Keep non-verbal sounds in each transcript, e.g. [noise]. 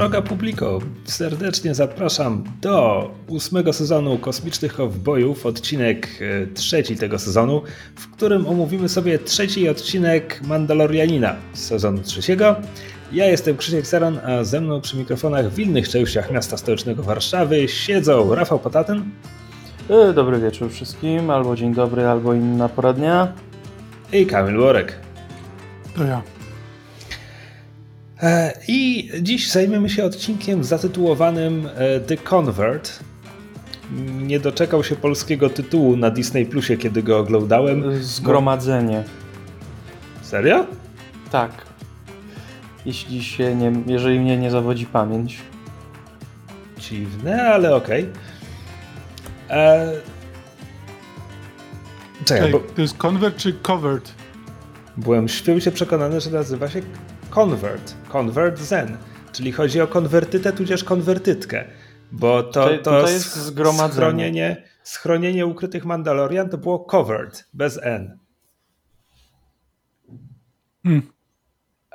Droga publiko, serdecznie zapraszam do ósmego sezonu Kosmicznych Kowbojów, odcinek e, trzeci tego sezonu, w którym omówimy sobie trzeci odcinek Mandalorianina z sezonu trzeciego. Ja jestem Krzysiek Seron, a ze mną przy mikrofonach w innych częściach miasta stołecznego Warszawy siedzą Rafał Potatyn. E, dobry wieczór wszystkim, albo dzień dobry, albo inna pora dnia. I Kamil Worek. To ja. E, I dziś zajmiemy się odcinkiem zatytułowanym e, The Convert. Nie doczekał się polskiego tytułu na Disney Plusie, kiedy go oglądałem. Zgromadzenie. Serio? Tak. Jeśli się nie, jeżeli mnie nie zawodzi pamięć. Dziwne, ale okej. Okay. E, Czekaj, bo... To jest convert czy covered? Byłem święcie przekonany, że nazywa się Convert, Convert Zen, czyli chodzi o konwertytę tudzież konwertytkę, bo to, to, to jest zgromadzenie. Schronienie, schronienie ukrytych Mandalorian to było covered, bez N. Hmm.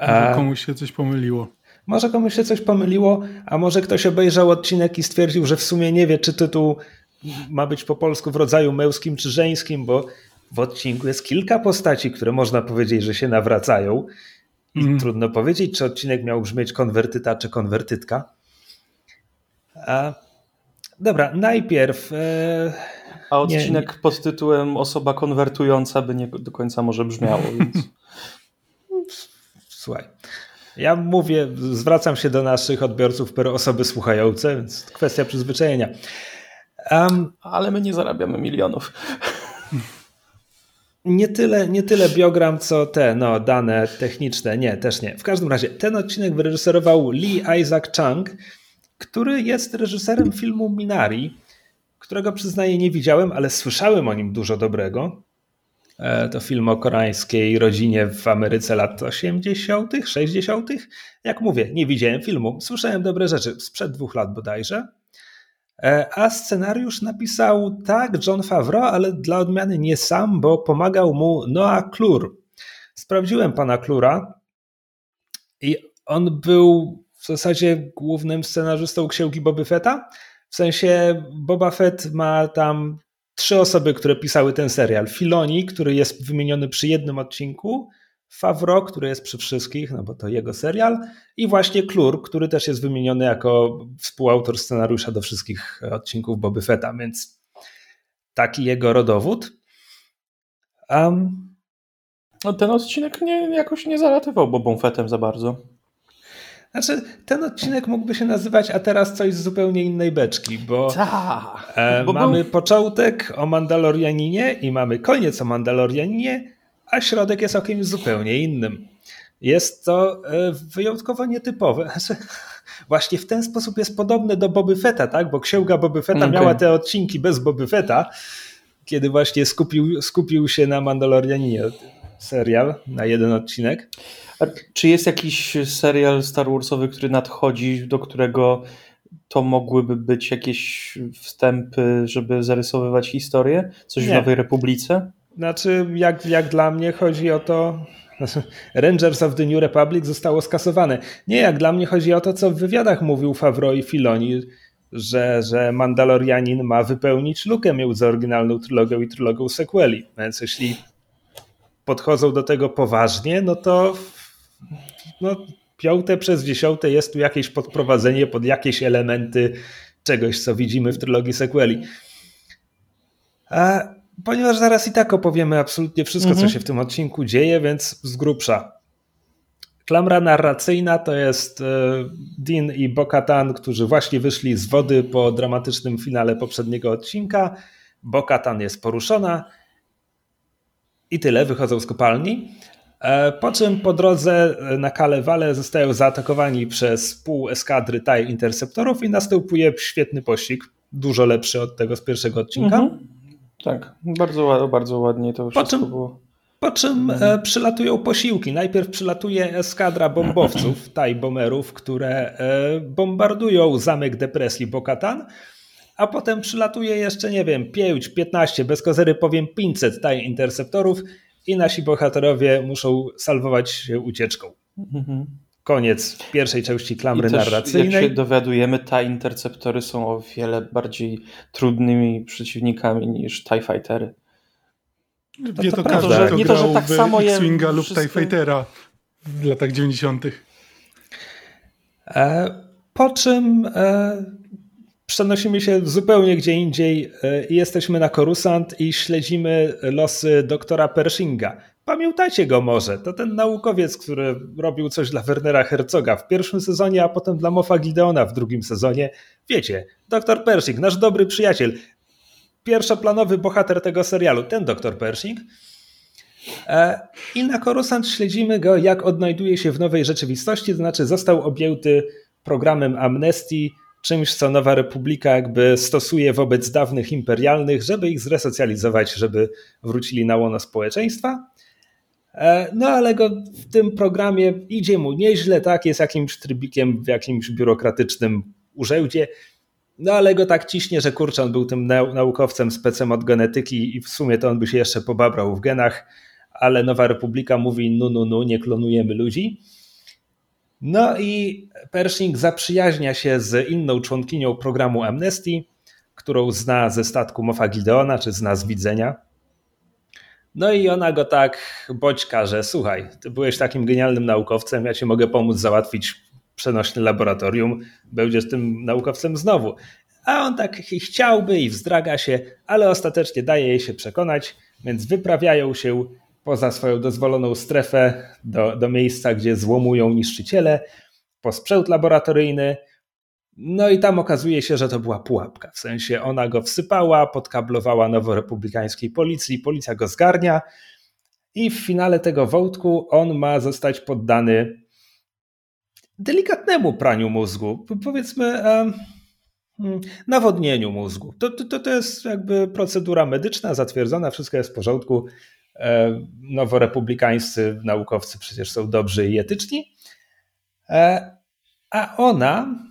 Może komuś się coś pomyliło. Może komuś się coś pomyliło, a może ktoś obejrzał odcinek i stwierdził, że w sumie nie wie, czy tytuł ma być po polsku w rodzaju męskim czy żeńskim, bo w odcinku jest kilka postaci, które można powiedzieć, że się nawracają. I mm. trudno powiedzieć, czy odcinek miał brzmieć konwertyta czy konwertytka. A, dobra, najpierw. E, A odcinek nie, pod tytułem Osoba konwertująca by nie do końca może brzmiało, więc. Słuchaj. Ja mówię, zwracam się do naszych odbiorców per osoby słuchające, więc kwestia przyzwyczajenia. Um, Ale my nie zarabiamy milionów nie tyle, nie tyle biogram, co te no, dane techniczne. Nie, też nie. W każdym razie ten odcinek wyreżyserował Lee Isaac Chung, który jest reżyserem filmu Minari, którego przyznaję nie widziałem, ale słyszałem o nim dużo dobrego. E, to film o koreańskiej rodzinie w Ameryce lat 80., 60. Jak mówię, nie widziałem filmu. Słyszałem dobre rzeczy sprzed dwóch lat bodajże. E, a scenariusz napisał tak John Favreau, ale dla odmiany nie sam, bo pomagał mu Noah Klur. Sprawdziłem pana Klura i on był w zasadzie głównym scenarzystą księgi Boba Fetta. W sensie Boba Fett ma tam trzy osoby, które pisały ten serial. Filoni, który jest wymieniony przy jednym odcinku, Favreau, który jest przy wszystkich, no bo to jego serial, i właśnie Klur, który też jest wymieniony jako współautor scenariusza do wszystkich odcinków Boby Fetta, więc taki jego rodowód. Um, no ten odcinek nie, jakoś nie zalatywał Bobą Fettem za bardzo. Znaczy, ten odcinek mógłby się nazywać, a teraz coś z zupełnie innej beczki, bo, Ta, e, bo mamy był... początek o Mandalorianinie i mamy koniec o Mandalorianinie, a środek jest o kimś zupełnie innym. Jest to e, wyjątkowo nietypowe. [laughs] Właśnie w ten sposób jest podobne do Boby Fetta, tak? bo księga Boby Fetta okay. miała te odcinki bez Boby Fetta, kiedy właśnie skupił, skupił się na Mandalorianinie serial, na jeden odcinek. A czy jest jakiś serial Star Warsowy, który nadchodzi, do którego to mogłyby być jakieś wstępy, żeby zarysowywać historię? Coś Nie. w Nowej Republice? Znaczy, jak, jak dla mnie chodzi o to, [laughs] Rangers of the New Republic zostało skasowane. Nie, jak dla mnie chodzi o to, co w wywiadach mówił Favreau i Filoni, że, że Mandalorianin ma wypełnić lukę między oryginalną trylogią i trylogią sequeli. Więc jeśli podchodzą do tego poważnie, no to no, piąte przez dziesiąte jest tu jakieś podprowadzenie pod jakieś elementy czegoś, co widzimy w trylogii sequeli. A ponieważ zaraz i tak opowiemy absolutnie wszystko, mhm. co się w tym odcinku dzieje, więc z grubsza. Klamra narracyjna to jest e, Dean i Bokatan, którzy właśnie wyszli z wody po dramatycznym finale poprzedniego odcinka. Bokatan jest poruszona i tyle, wychodzą z kopalni. E, po czym po drodze na Kalewale zostają zaatakowani przez pół eskadry TIE Interceptorów i następuje świetny pościg, dużo lepszy od tego z pierwszego odcinka. Mhm. Tak, bardzo, bardzo ładnie to wszystko po czym, było. Po czym e, przylatują posiłki. Najpierw przylatuje eskadra bombowców, [laughs] taj bomberów, które e, bombardują zamek depresji Bokatan, a potem przylatuje jeszcze, nie wiem, 5, 15, bez kozery powiem 500 taj interceptorów i nasi bohaterowie muszą salwować się ucieczką. Mhm. Koniec pierwszej części klamry I też, narracyjnej. Jak się dowiadujemy, te interceptory są o wiele bardziej trudnymi przeciwnikami niż TIE Fightery. Wie to, to każdy, że, nie to, że tak samo X-Winga lub TIE Fightera w latach 90. E, po czym e, przenosimy się zupełnie gdzie indziej e, i jesteśmy na Korusant i śledzimy losy doktora Pershinga. Pamiętacie go może? To ten naukowiec, który robił coś dla Wernera Herzoga w pierwszym sezonie, a potem dla Moffa Gideona w drugim sezonie. Wiecie, doktor Pershing, nasz dobry przyjaciel, pierwszoplanowy bohater tego serialu, ten doktor Pershing. E, I na Korusant śledzimy go, jak odnajduje się w nowej rzeczywistości, to znaczy został objęty programem amnestii, czymś, co Nowa Republika jakby stosuje wobec dawnych imperialnych, żeby ich zresocjalizować, żeby wrócili na łono społeczeństwa. E, no ale go w tym programie idzie mu nieźle, tak, jest jakimś trybikiem w jakimś biurokratycznym urzędzie, no ale go tak ciśnie, że kurczę, on był tym naukowcem specem od genetyki i w sumie to on by się jeszcze pobabrał w genach, ale Nowa Republika mówi nu, nu, nu, nie klonujemy ludzi. No i Pershing zaprzyjaźnia się z inną członkinią programu Amnesty, którą zna ze statku Mofa Gideona, czy zna z widzenia. No i ona go tak bodźka, że słuchaj, ty byłeś takim genialnym naukowcem, ja ci mogę pomóc załatwić przenośne laboratorium, będziesz tym naukowcem znowu. A on tak chciałby i wzdraga się, ale ostatecznie daje jej się przekonać, więc wyprawiają się poza swoją dozwoloną strefę do, do miejsca, gdzie złomują niszczyciele, po sprzęt laboratoryjny. No i tam okazuje się, że to była pułapka. W sensie ona go wsypała, podkablowała noworepublikańskiej policji, policja go zgarnia i w finale tego wątku on ma zostać poddany delikatnemu praniu mózgu, powiedzmy hmm, nawodnieniu mózgu. To, to, to jest jakby procedura medyczna zatwierdzona, wszystko jest w porządku. E, noworepublikańscy naukowcy przecież są dobrzy i etyczni. E, a ona,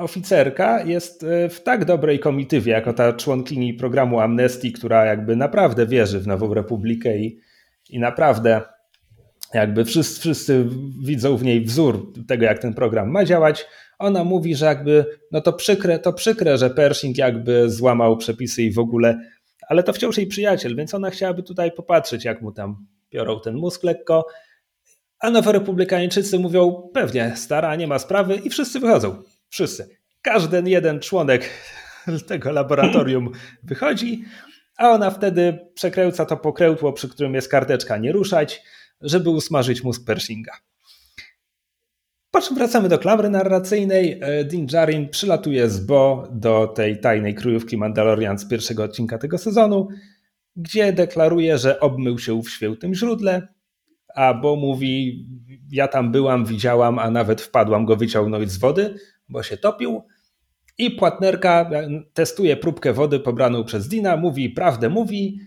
oficerka, jest e, w tak dobrej komitywie, jako ta członkini programu Amnestii, która jakby naprawdę wierzy w Nową Republikę i, i naprawdę jakby wszyscy, wszyscy widzą w niej wzór tego, jak ten program ma działać. Ona mówi, że jakby no to przykre, to przykre, że Pershing jakby złamał przepisy i w ogóle ale to wciąż jej przyjaciel, więc ona chciałaby tutaj popatrzeć, jak mu tam biorą ten mózg lekko. A noworepublikańczycy mówią, pewnie, stara, nie ma sprawy i wszyscy wychodzą. Wszyscy. Każdy jeden członek tego laboratorium wychodzi, a ona wtedy przekręca to pokrętło, przy którym jest karteczka nie ruszać, żeby usmażyć mózg Pershinga. Po czym wracamy do klamry narracyjnej. E, Din Djarin przylatuje z Bo do tej tajnej kryjówki Mandalorian z pierwszego odcinka tego sezonu, gdzie deklaruje, że obmył się w świętym źródle, a Bo mówi, ja tam byłam, widziałam, a nawet wpadłam go wyciągnąć z wody, bo się topił. I płatnerka testuje próbkę wody pobraną przez Dina, mówi, prawdę mówi,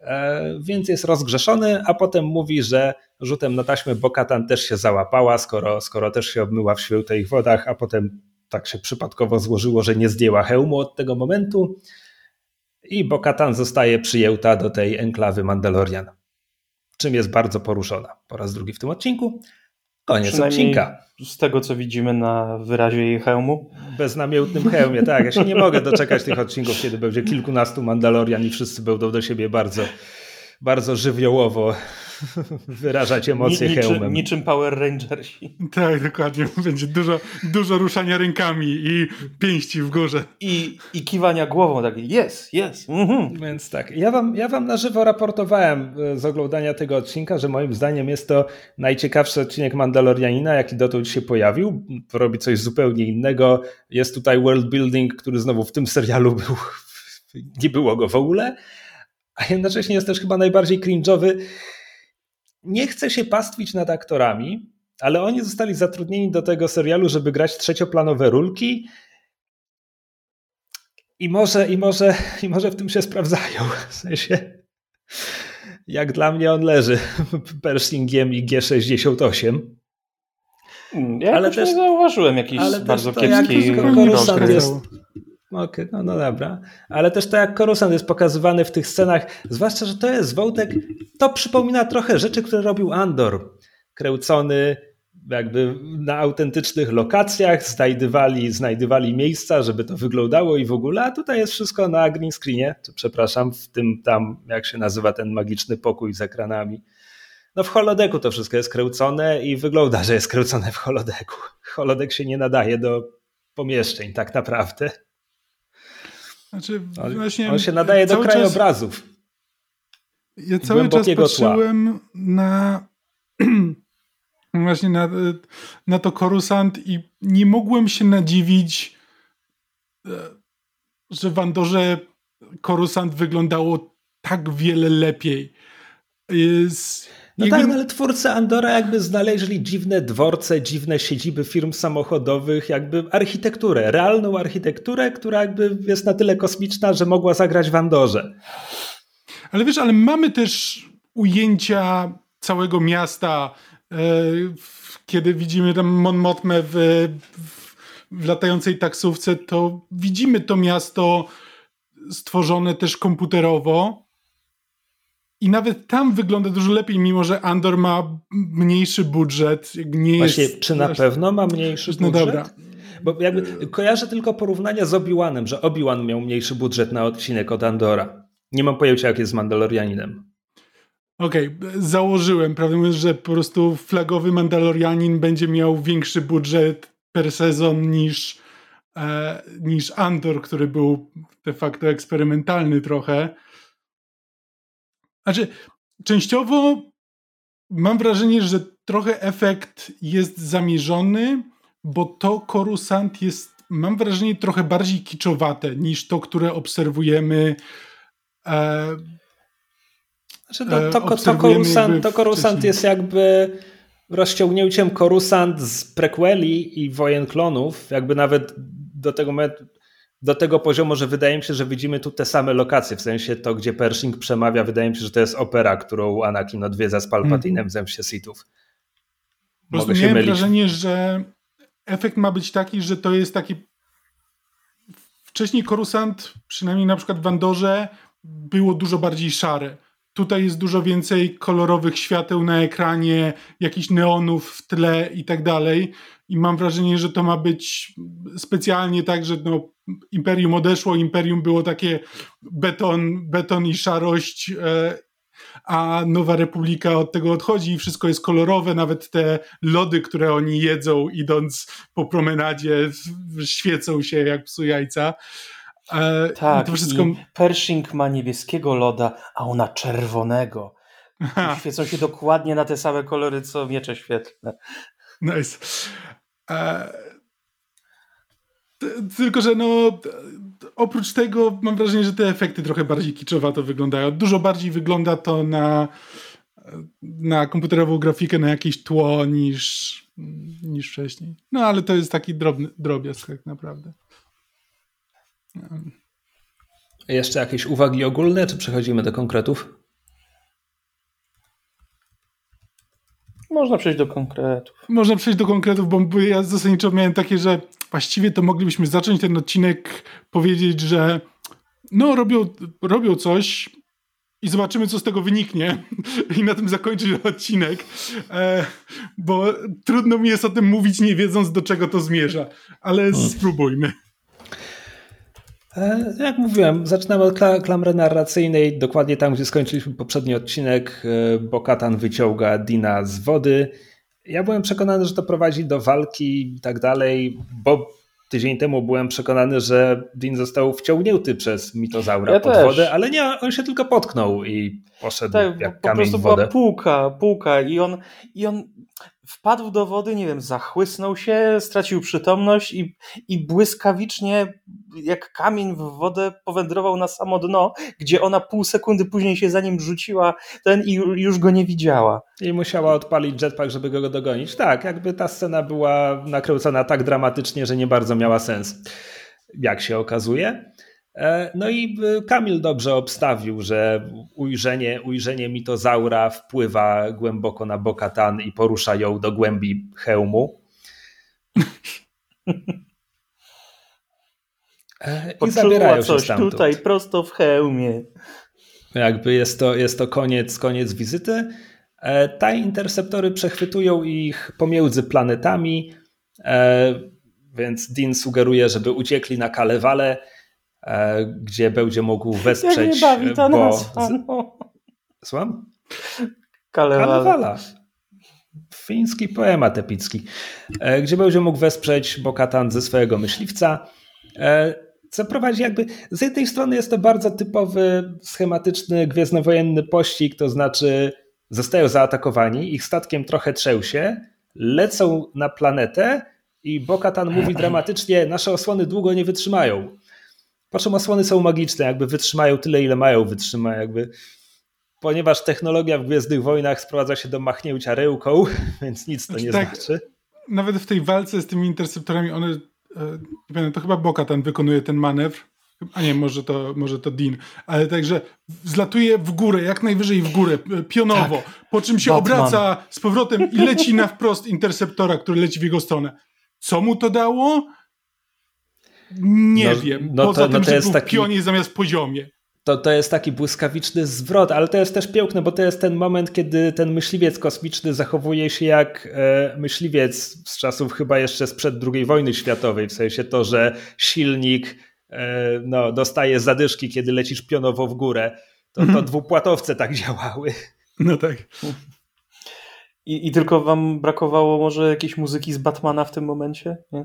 e, więc jest rozgrzeszony, a potem mówi, że rzutem na taśmę Bokatan też się załapała, skoro, skoro też się obmyła w świętych wodach, a potem tak się przypadkowo złożyło, że nie zdjęła hełmu od tego momentu i Bokatan zostaje przyjęta do tej enklawy Mandalorian, czym jest bardzo poruszona po raz drugi w tym odcinku. Koniec odcinka. Z tego, co widzimy na wyrazie jej hełmu. Beznamiętnym hełmie, tak. Ja się nie mogę doczekać tych odcinków, kiedy będzie kilkunastu Mandalorian i wszyscy będą do siebie bardzo, bardzo żywiołowo [laughs] wyrażać emocje Ni, niczym, hełmem. Niczym Power Rangersi. [laughs] Tak, dokładnie. [laughs] Będzie dużo, dużo ruszania rękami i pięści w górze. I, i kiwania głową, tak jest, jest. Mhm. Więc tak, ja wam, ja wam na żywo raportowałem e, z oglądania tego odcinka, że moim zdaniem jest to najciekawszy odcinek Mandalorianina, jaki dotąd się pojawił. Robi coś zupełnie innego. Jest tutaj world building, który znowu w tym serialu był, nie było go w ogóle. A jednocześnie jest też chyba najbardziej cringe'owy nie chcę się pastwić nad aktorami, ale oni zostali zatrudnieni do tego serialu, żeby grać trzecioplanowe rulki. I może, i może, i może w tym się sprawdzają. [laughs] W sensie, jak dla mnie on leży [laughs] Pershingiem i G68. Ja ale też nie zauważyłem jakiejś bardzo kiepskiej jest, Okej, okay, no, no dobra. Ale też to jak Korusant jest pokazywany w tych scenach, zwłaszcza, że to jest wątek, to przypomina trochę rzeczy, które robił Andor. Kręcony jakby na autentycznych lokacjach, znajdywali, znajdywali miejsca, żeby to wyglądało i w ogóle, a tutaj jest wszystko na green screenie, przepraszam, w tym tam, jak się nazywa ten magiczny pokój z ekranami. No w holodeku to wszystko jest kręcone i wygląda, że jest kręcone w holodeku. Holodek się nie nadaje do pomieszczeń tak naprawdę. Znaczy, właśnie on się nadaje do krajobrazów. Czas, ja cały czas patrzyłem tła. na [clears throat] właśnie na, na to Korusant i nie mogłem się nadziwić, e, że w Andorze Korusant wyglądało tak wiele lepiej. Jest, no tak, no ale twórcy Andora jakby znaleźli dziwne dworce, dziwne siedziby firm samochodowych, jakby architekturę, realną architekturę, która jakby jest na tyle kosmiczna, że mogła zagrać w Andorze. Ale wiesz, ale mamy też ujęcia całego miasta, e, kiedy widzimy tam Mon Mothmę w, w, w latającej taksówce, to widzimy to miasto stworzone też komputerowo. I nawet tam wygląda dużo lepiej, mimo że Andor ma mniejszy budżet. Nie Właśnie, jest, czy na pewno ma mniejszy no budżet? Dobra. Bo jakby kojarzę tylko porównania z Obi-Wanem, że Obi-Wan miał mniejszy budżet na odcinek od Andora. Nie mam pojęcia, jak jest z Mandalorianinem. Okej, okay, założyłem, prawdę mówiąc, że po prostu flagowy Mandalorianin będzie miał większy budżet per sezon niż, e, niż Andor, który był de facto eksperymentalny trochę. Znaczy, częściowo mam wrażenie, że trochę efekt jest zamierzony, bo to Coruscant jest, mam wrażenie, trochę bardziej kiczowate niż to, które obserwujemy. E, znaczy, to, to, to, Coruscant, to Coruscant jest jakby rozciągnięciem Coruscant z prequeli i Wojen Klonów, jakby nawet do tego momentu, do tego poziomu, że wydaje mi się, że widzimy tu te same lokacje, w sensie to, gdzie Pershing przemawia, wydaje mi się, że to jest opera, którą Anakin odwiedza z Palpatinem mm. w Zemście Sithów. Po prostu miałem mylić. wrażenie, że efekt ma być taki, że to jest taki wcześniej Coruscant, przynajmniej na przykład w Andorze, było dużo bardziej szare. Tutaj jest dużo więcej kolorowych świateł na ekranie, jakichś neonów w tle i tak dalej. I mam wrażenie, że to ma być specjalnie tak, że no, Imperium odeszło, Imperium było takie beton, beton i szarość, e, a Nowa Republika od tego odchodzi i wszystko jest kolorowe, nawet te lody, które oni jedzą idąc po promenadzie świecą się jak psu jajca. E, tak, to wszystko... Pershing ma niebieskiego loda, a ona czerwonego. [laughs] Świecą się dokładnie na te same kolory, co miecze świetlne. Nice. E, tylko, że no oprócz tego mam wrażenie, że te efekty trochę bardziej kiczowato wyglądają. Dużo bardziej wygląda to na, na komputerową grafikę, na jakieś tło niż, niż wcześniej. No ale to jest taki drobny, drobiazg tak naprawdę. Jeszcze jakieś uwagi ogólne, czy przechodzimy do konkretów? Można przejść do konkretów. Można przejść do konkretów, bo ja zasadniczo miałem takie, że właściwie to moglibyśmy zacząć ten odcinek, powiedzieć, że no robią, robią coś i zobaczymy, co z tego wyniknie [laughs] i na tym zakończyć odcinek, e, bo trudno mi jest o tym mówić, nie wiedząc, do czego to zmierza, ale hmm. spróbujmy. E, jak mówiłem, zaczynamy od klamry narracyjnej, dokładnie tam, gdzie skończyliśmy poprzedni odcinek. E, Bokatan wyciąga Dina z wody. Ja byłem przekonany, że to prowadzi do walki i tak dalej, bo tydzień temu byłem przekonany, że Din został wciągnięty przez mitozaura ja pod też. wodę, ale nie, on się tylko potknął i poszedł tak, jak po kamień prostu w wodę. była półka, półka i on, i on wpadł do wody, nie wiem, zachłysnął się, stracił przytomność i, i błyskawicznie, jak kamień w wodę, powędrował na samo dno, gdzie ona pół sekundy później się za nim rzuciła ten i już go nie widziała. I musiała odpalić jetpack, żeby go dogonić. Tak, jakby ta scena była nakręcona tak dramatycznie, że nie bardzo miała sens, jak się okazuje. E, no i e, Kamil dobrze obstawił, że ujrzenie, ujrzenie mitozaura wpływa głęboko na Bokatan i porusza ją do głębi hełmu. [laughs] E, I zabierają coś się tutaj prosto w hełmie. Jakby jest to, jest to koniec, koniec wizyty. Te interceptory przechwytują ich pomiędzy planetami, więc Dean sugeruje, żeby uciekli na Kalewale, gdzie będzie mógł wesprzeć... Jak nie bawi ta bo... no. Słucham? Kalewala. Kalewala. Fiński poemat epicki, gdzie będzie mógł wesprzeć Bokatan ze swojego myśliwca. E, co prowadzi jakby, z jednej strony jest to bardzo typowy, schematyczny, gwiezdnowojenny pościg, to znaczy zostają zaatakowani, ich statkiem trochę trzęsie, lecą na planetę i Bokatan mówi dramatycznie, nasze osłony długo nie wytrzymają. Czym osłony są magiczne, jakby wytrzymają tyle, ile mają wytrzymać, jakby ponieważ technologia w Gwiezdnych Wojnach sprowadza się do machnięcia ryłką, [laughs] więc nic to znaczy, nie tak, znaczy. Nawet w tej walce z tymi interceptorami, one, e, to chyba Boka tam wykonuje ten manewr, a nie, może to, może to Dean, ale także zlatuje w górę, jak najwyżej w górę, pionowo, tak. po czym się Batman. obraca z powrotem i leci na wprost interceptora, który leci w jego stronę. Co mu to dało? Nie no, wiem. No Poza to, no tym, no to że jest był taki... pionie zamiast poziomie to, to jest taki błyskawiczny zwrot, ale to jest też piękne, bo to jest ten moment, kiedy ten myśliwiec kosmiczny zachowuje się jak e, myśliwiec z czasów chyba jeszcze sprzed II wojny światowej, w sensie to, że silnik e, no, dostaje zadyszki, kiedy lecisz pionowo w górę. To, to mhm. dwupłatowce tak działały. No tak. I, I tylko wam brakowało może jakiejś muzyki z Batmana w tym momencie? Nie?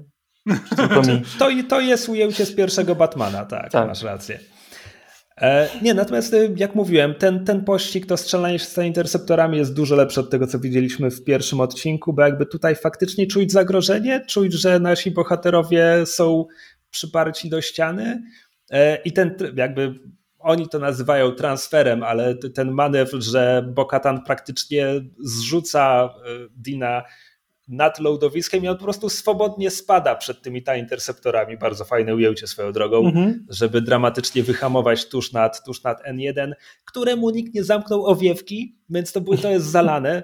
To, [laughs] to jest ujęcie z pierwszego Batmana, tak, tak. masz rację. E, nie, natomiast e, jak mówiłem, ten, ten pościg, to strzelanie się z interceptorami jest dużo lepsze od tego, co widzieliśmy w pierwszym odcinku, bo jakby tutaj faktycznie czuć zagrożenie, czuć, że nasi bohaterowie są przyparci do ściany e, i ten jakby oni to nazywają transferem, ale ten manewr, że Bokatan praktycznie zrzuca Dina nad lądowiskiem i on po prostu swobodnie spada przed tymi ta interceptorami. Bardzo fajne ujęcie swoją drogą, mhm. żeby dramatycznie wyhamować tuż nad, tuż nad N1, któremu nikt nie zamknął owiewki, więc to, to jest zalane.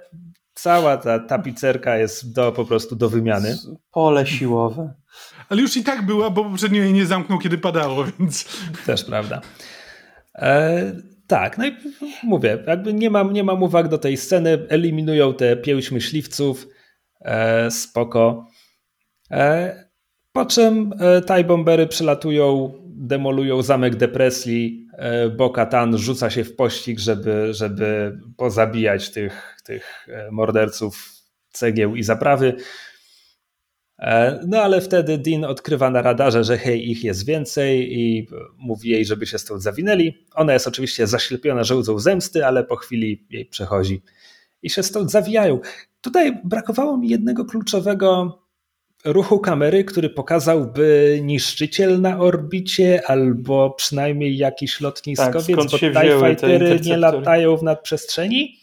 Cała ta tapicerka jest do, po prostu do wymiany. Pole siłowe. Ale już i tak była, bo poprzednio jej nie zamknął, kiedy padało, więc... Też prawda. E, tak, no i mówię, jakby nie mam, nie mam uwag do tej sceny, eliminują te pięć myśliwców, spoko. E, po czym e, Thai bombery przylatują, demolują zamek depresji, Bo-Katan rzuca się w pościg, żeby, żeby pozabijać tych, tych morderców cegieł i zaprawy. No ale wtedy Dean odkrywa na radarze, że hej, ich jest więcej i mówi jej, żeby się stąd zawinęli. Ona jest oczywiście zaślepiona żołdzą zemsty, ale po chwili jej przechodzi i się stąd zawijają. Tutaj brakowało mi jednego kluczowego ruchu kamery, który pokazałby niszczyciel na orbicie albo przynajmniej jakiś lotniskowiec, tak, bo TIE Fightery nie latają w nadprzestrzeni.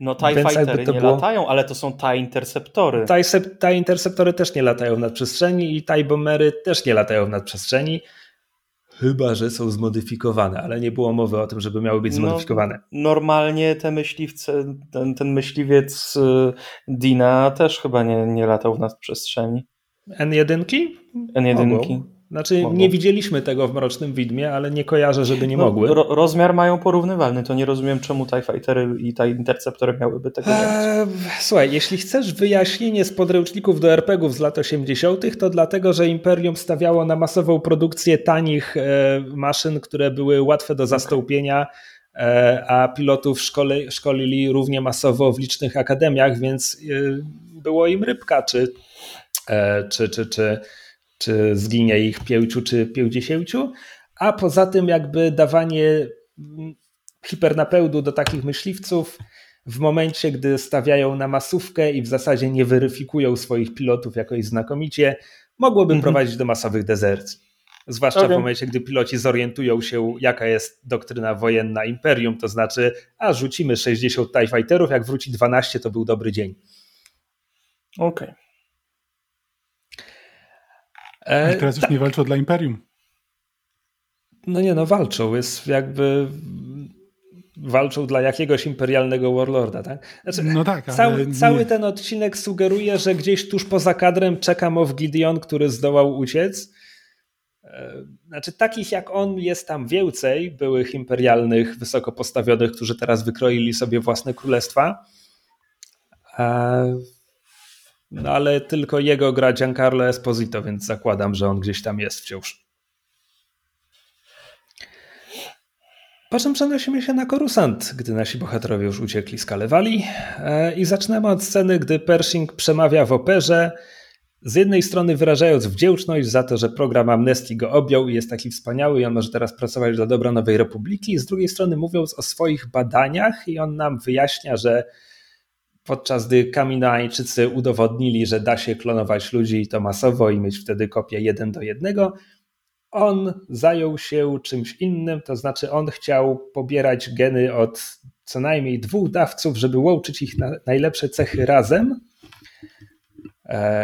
No TIE Fightery nie było... latają, ale to są TIE Interceptory. TIE, TIE Interceptory też nie latają w nadprzestrzeni i TIE Bombery też nie latają w nadprzestrzeni. Chyba, że są zmodyfikowane, ale nie było mowy o tym, żeby miały być no, zmodyfikowane. No, normalnie te myśliwce, ten, ten myśliwiec y, Dina też chyba nie, nie latał w nadprzestrzeni. N1? N1. Mogą. Znaczy, Mogą. nie widzieliśmy tego w Mrocznym Widmie, ale nie kojarzę, żeby nie no, mogły. Ro rozmiar mają porównywalny, to nie rozumiem, czemu TIE Fightery i TIE Interceptory miałyby tego nie eee, Słuchaj, jeśli chcesz wyjaśnienie z podręczników do RPGów z lat 80., to dlatego, że Imperium stawiało na masową produkcję tanich e, maszyn, które były łatwe do zastąpienia, e, a pilotów szkole, szkolili równie masowo w licznych akademiach, więc e, było im rybka, czy, e, czy, czy, czy czy zginie ich pięciu czy pięćdziesięciu, a poza tym jakby dawanie hipernapełdu do takich myśliwców w momencie, gdy stawiają na masówkę i w zasadzie nie weryfikują swoich pilotów jakoś znakomicie, mogłoby mhm. prowadzić do masowych dezercji. Zwłaszcza okay. w momencie, gdy piloci zorientują się, jaka jest doktryna wojenna imperium, to znaczy, a rzucimy 60 TIE Fighterów, jak wróci 12, to był dobry dzień. Okej. Okay. E, teraz już nie walczą dla Imperium. No nie, no walczą. Jest jakby walczą dla jakiegoś imperialnego warlorda, tak? Znaczy, no tak, cały, nie... cały, ten odcinek sugeruje, że gdzieś tuż poza kadrem czeka Moff Gideon, który zdołał uciec. E, znaczy, takich jak on jest tam więcej, byłych imperialnych, wysoko postawionych, którzy teraz wykroili sobie własne królestwa. No ale tylko jego gra Giancarlo Esposito, więc zakładam, że on gdzieś tam jest wciąż. Po czym przenosimy się na Korusant, gdy nasi bohaterowie już uciekli z Kalewali e, i zaczynamy od sceny, gdy Pershing przemawia w operze, z jednej strony wyrażając wdzięczność za to, że program Amnestii go objął i jest taki wspaniały i on może teraz pracować dla dobra Nowej Republiki, z drugiej strony mówiąc o swoich badaniach i on nam wyjaśnia, że podczas gdy Kaminoańczycy udowodnili, że da się klonować ludzi i to masowo i mieć wtedy kopię jeden do jednego, on zajął się czymś innym, to znaczy on chciał pobierać geny od co najmniej dwóch dawców, żeby łączyć ich na najlepsze cechy razem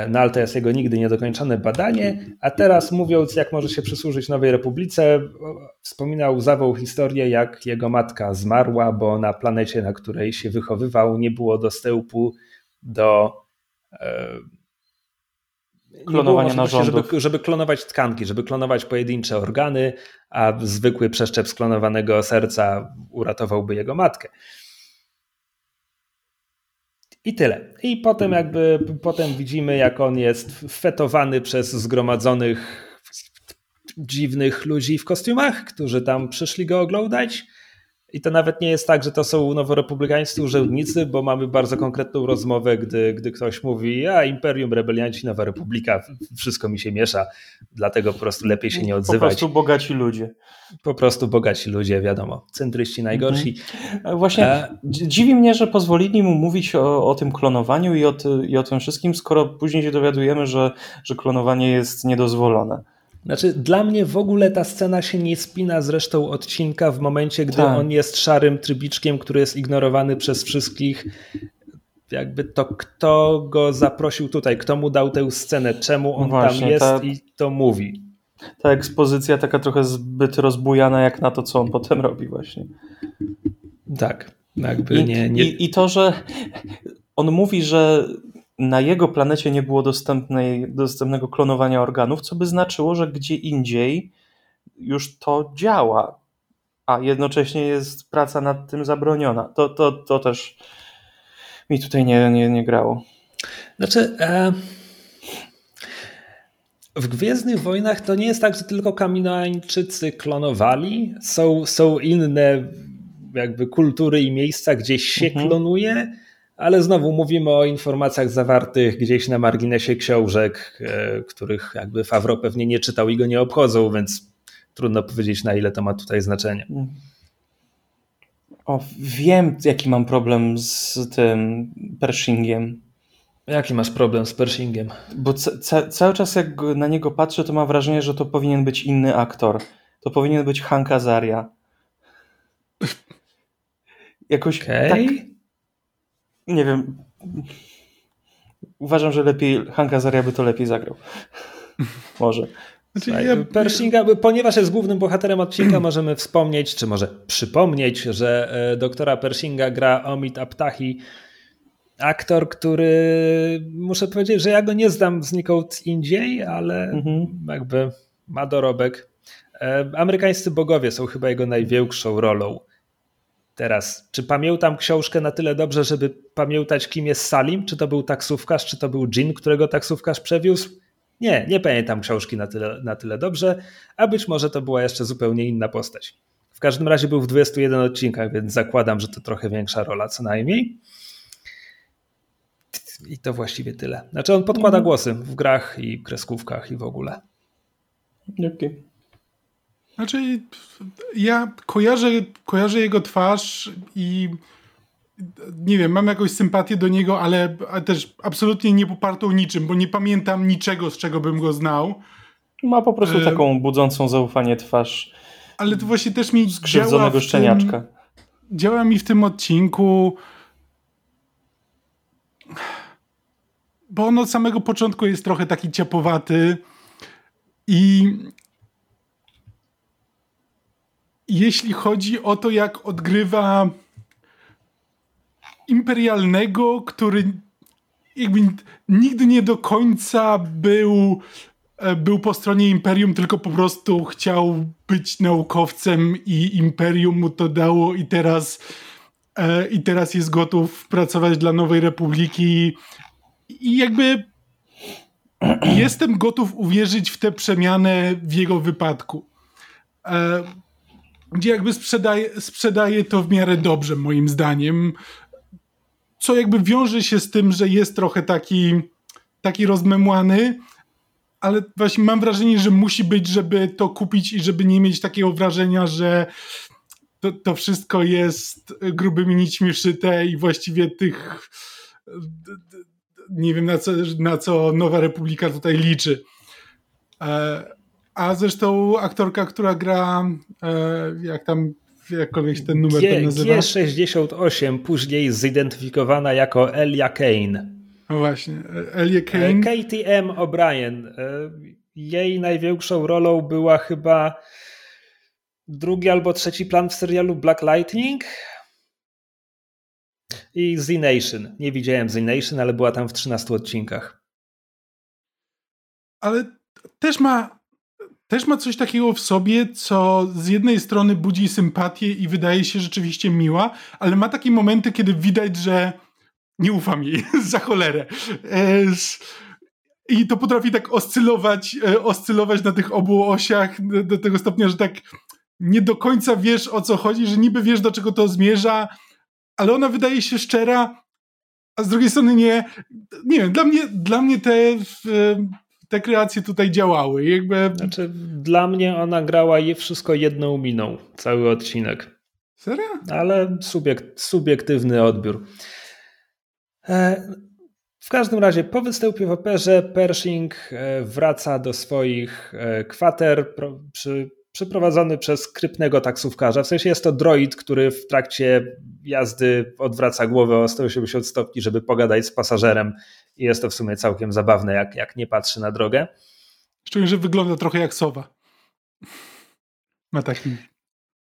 no ale to jest jego nigdy niedokończone badanie. A teraz mówiąc, jak może się przysłużyć Nowej Republice, wspominał zawał historię, jak jego matka zmarła, bo na planecie, na której się wychowywał, nie było dostępu do e, klonowania narządów. Żeby, żeby klonować tkanki, żeby klonować pojedyncze organy, a zwykły przeszczep sklonowanego serca uratowałby jego matkę. I tyle. I potem jakby potem widzimy, jak on jest fetowany przez zgromadzonych dziwnych ludzi w kostiumach, którzy tam przyszli go oglądać. I to nawet nie jest tak, że to są noworepublikańscy urzędnicy, bo mamy bardzo konkretną rozmowę, gdy, gdy ktoś mówi, a Imperium, Rebelianci, Nowa Republika, wszystko mi się miesza, dlatego po prostu lepiej się nie odzywać. Po prostu bogaci ludzie. Po prostu bogaci ludzie, wiadomo. Centryści najgorsi. Mhm. Właśnie e... dziwi mnie, że pozwolili mu mówić o, o tym klonowaniu i o, i o tym wszystkim, skoro później się dowiadujemy, że, że klonowanie jest niedozwolone. Znaczy, dla mnie w ogóle ta scena się nie spina z resztą odcinka w momencie, gdy tak. on jest szarym trybiczkiem, który jest ignorowany przez wszystkich. Jakby to kto go zaprosił tutaj, kto mu dał tę scenę, czemu on Właśnie, tam jest ta, i to mówi. Ta ekspozycja taka trochę zbyt rozbujana jak na to, co on potem robi właśnie. Tak. Jakby I, nie, nie... I, I to, że on mówi, że na jego planecie nie było dostępnej, dostępnego klonowania organów, co by znaczyło, że gdzie indziej już to działa, a jednocześnie jest praca nad tym zabroniona. To, to, to też mi tutaj nie, nie, nie grało. Znaczy, e, w Gwiezdnych Wojnach to nie jest tak, że tylko Kaminoańczycy klonowali. Są, są inne jakby kultury i miejsca, gdzie się mhm. klonuje ale znowu mówimy o informacjach zawartych gdzieś na marginesie książek, e, których jakby Favro pewnie nie czytał i go nie obchodzą, więc trudno powiedzieć na ile to ma tutaj znaczenie. O, wiem jaki mam problem z tym Pershingiem. Jaki masz problem z Pershingiem? Bo ca cały czas jak na niego patrzę, to mam wrażenie, że to powinien być inny aktor. To powinien być Hank Azaria. Jakoś okay. tak nie wiem. Uważam, że lepiej Hank Azaria by to lepiej zagrał. [laughs] Może. Znaczy, ja... Pershinga, ponieważ jest głównym bohaterem odcinka, [clears throat] możemy wspomnieć, czy może przypomnieć, że e, doktora Pershinga gra Omid Aptahi, aktor, który muszę powiedzieć, że ja go nie znam znikąd indziej, ale mhm. jakby ma dorobek. E, amerykańscy bogowie są chyba jego największą rolą. Teraz, czy pamiętam książkę na tyle dobrze, żeby pamiętać, kim jest Salim? Czy to był taksówkarz, czy to był dżin, którego taksówkarz przewiózł? Nie, nie pamiętam książki na tyle, na tyle dobrze, a być może to była jeszcze zupełnie inna postać. W każdym razie był w 21 odcinkach, więc zakładam, że to trochę większa rola co najmniej. I to właściwie tyle. Znaczy on podkłada mhm. głosy w grach i kreskówkach i w ogóle. Okay. Znaczy, ja kojarzę, kojarzę jego twarz i nie wiem, mam jakąś sympatię do niego, ale też absolutnie nie popartą niczym, bo nie pamiętam niczego, z czego bym go znał. Ma po prostu e... taką budzącą zaufanie twarz. Ale to właśnie też mi skrzywdzonego szczeniaczka. Tym, działa mi w tym odcinku. Bo on od samego początku jest trochę taki ciapowaty i jeśli chodzi o to, jak odgrywa imperialnego, który jakby nigdy nie do końca był, e, był po stronie imperium, tylko po prostu chciał być naukowcem i imperium mu to dało i teraz e, i teraz jest gotów pracować dla Nowej Republiki i jakby [clears throat] jestem gotów uwierzyć w tę przemianę w jego wypadku. Gdzie jakby sprzedaje, sprzedaje to w miarę dobrze, moim zdaniem. Co jakby wiąże się z tym, że jest trochę taki, taki rozmemłany, ale właśnie mam wrażenie, że musi być, żeby to kupić i żeby nie mieć takiego wrażenia, że to, to wszystko jest grubymi nićmi szyte i właściwie tych nie wiem na co, na co Nowa Republika tutaj liczy. E, a zresztą aktorka, która gra, e, jak tam jakkolwiek ten numer G, nazywa. G68, później zidentyfikowana jako Elia Kane. No właśnie, Elia Kane. KTM O'Brien. E, jej największą rolą była chyba drugi albo trzeci plan w serialu Black Lightning i Z Nation. Nie widziałem Z Nation, ale była tam w 13 odcinkach. Ale też ma, też ma coś takiego w sobie, co z jednej strony budzi sympatię i wydaje się rzeczywiście miła, ale ma takie momenty, kiedy widać, że nie ufam jej [laughs] za cholerę. E, I to potrafi tak oscylować, e, oscylować na tych obu osiach do tego stopnia, że tak nie do końca wiesz o co chodzi, że niby wiesz do czego to zmierza, ale ona wydaje się szczera, a z drugiej strony nie. Nie wiem, dla mnie, dla mnie te, te kreacje tutaj działały. Jakby... Znaczy, dla mnie ona grała je wszystko jedną miną, cały odcinek. Serio? Ale subiekt, subiektywny odbiór. E, w każdym razie, po występie w operze Pershing e, wraca do swoich e, kwater przy przeprowadzony przez krypnego taksówkarza. W sensie jest to droid, który w trakcie jazdy odwraca głowę o 180 stopni, żeby pogadać z pasażerem i jest to w sumie całkiem zabawne, jak, jak nie patrzy na drogę. Szczególnie, że wygląda trochę jak sowa. Ma taki,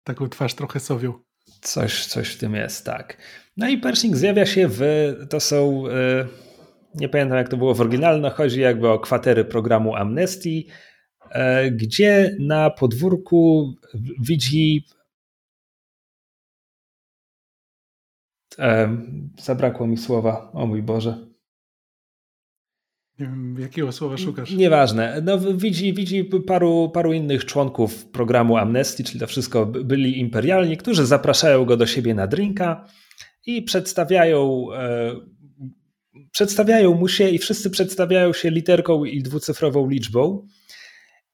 taką twarz trochę sowią. Coś, coś w tym jest, tak. No i Pershing zjawia się w, to są, e, nie pamiętam jak to było w oryginalne, chodzi jakby o kwatery programu Amnesty, E, gdzie na podwórku widzi. E, zabrakło mi słowa, o mój Boże. Nie wiem, jakiego słowa szukasz? Nieważne. No, widzi, widzi paru, paru innych członków programu Amnesty, czyli to wszystko byli imperialni, którzy zapraszają go do siebie na drinka i przedstawiają, e, przedstawiają mu się i wszyscy przedstawiają się literką i dwucyfrową liczbą.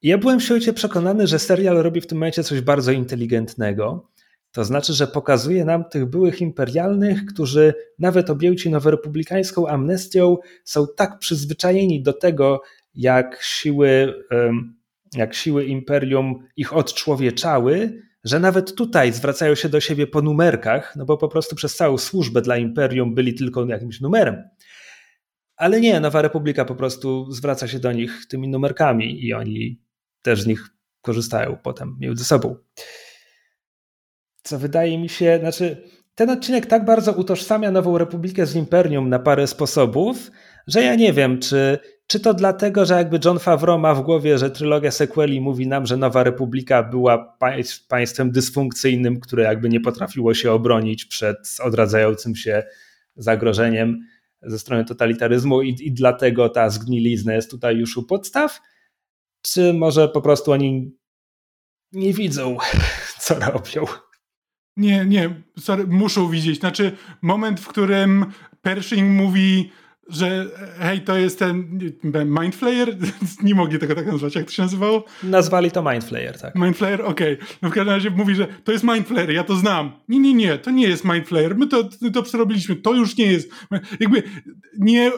Ja byłem w świecie przekonany, że serial robi w tym momencie coś bardzo inteligentnego. To znaczy, że pokazuje nam tych byłych imperialnych, którzy nawet objęci noworepublikańską amnestią są tak przyzwyczajeni do tego, jak siły, jak siły imperium ich odczłowieczały, że nawet tutaj zwracają się do siebie po numerkach, no bo po prostu przez całą służbę dla imperium byli tylko jakimś numerem. Ale nie, Nowa Republika po prostu zwraca się do nich tymi numerkami i oni też z nich korzystają potem między sobą. Co wydaje mi się, znaczy ten odcinek tak bardzo utożsamia Nową Republikę z Imperium na parę sposobów, że ja nie wiem, czy, czy to dlatego, że jakby John Favreau ma w głowie, że trylogia sequeli mówi nam, że Nowa Republika była państwem dysfunkcyjnym, które jakby nie potrafiło się obronić przed odradzającym się zagrożeniem ze strony totalitaryzmu i, i dlatego ta zgnilizna jest tutaj już u podstaw, czy może po prostu oni nie widzą, [laughs] co robią? Nie, nie, sorry, muszą widzieć. Znaczy, moment, w którym Pershing mówi, że hej, to jest ten Mindflayer? Nie [laughs] mogli tego tak nazwać, jak to się nazywało? Nazwali to Mindflayer, tak. Mindflayer, okej. Okay. No w każdym razie mówi, że to jest Mindflayer, ja to znam. Nie, nie, nie, to nie jest Mindflayer, my to, to przerobiliśmy, to już nie jest. Jakby nie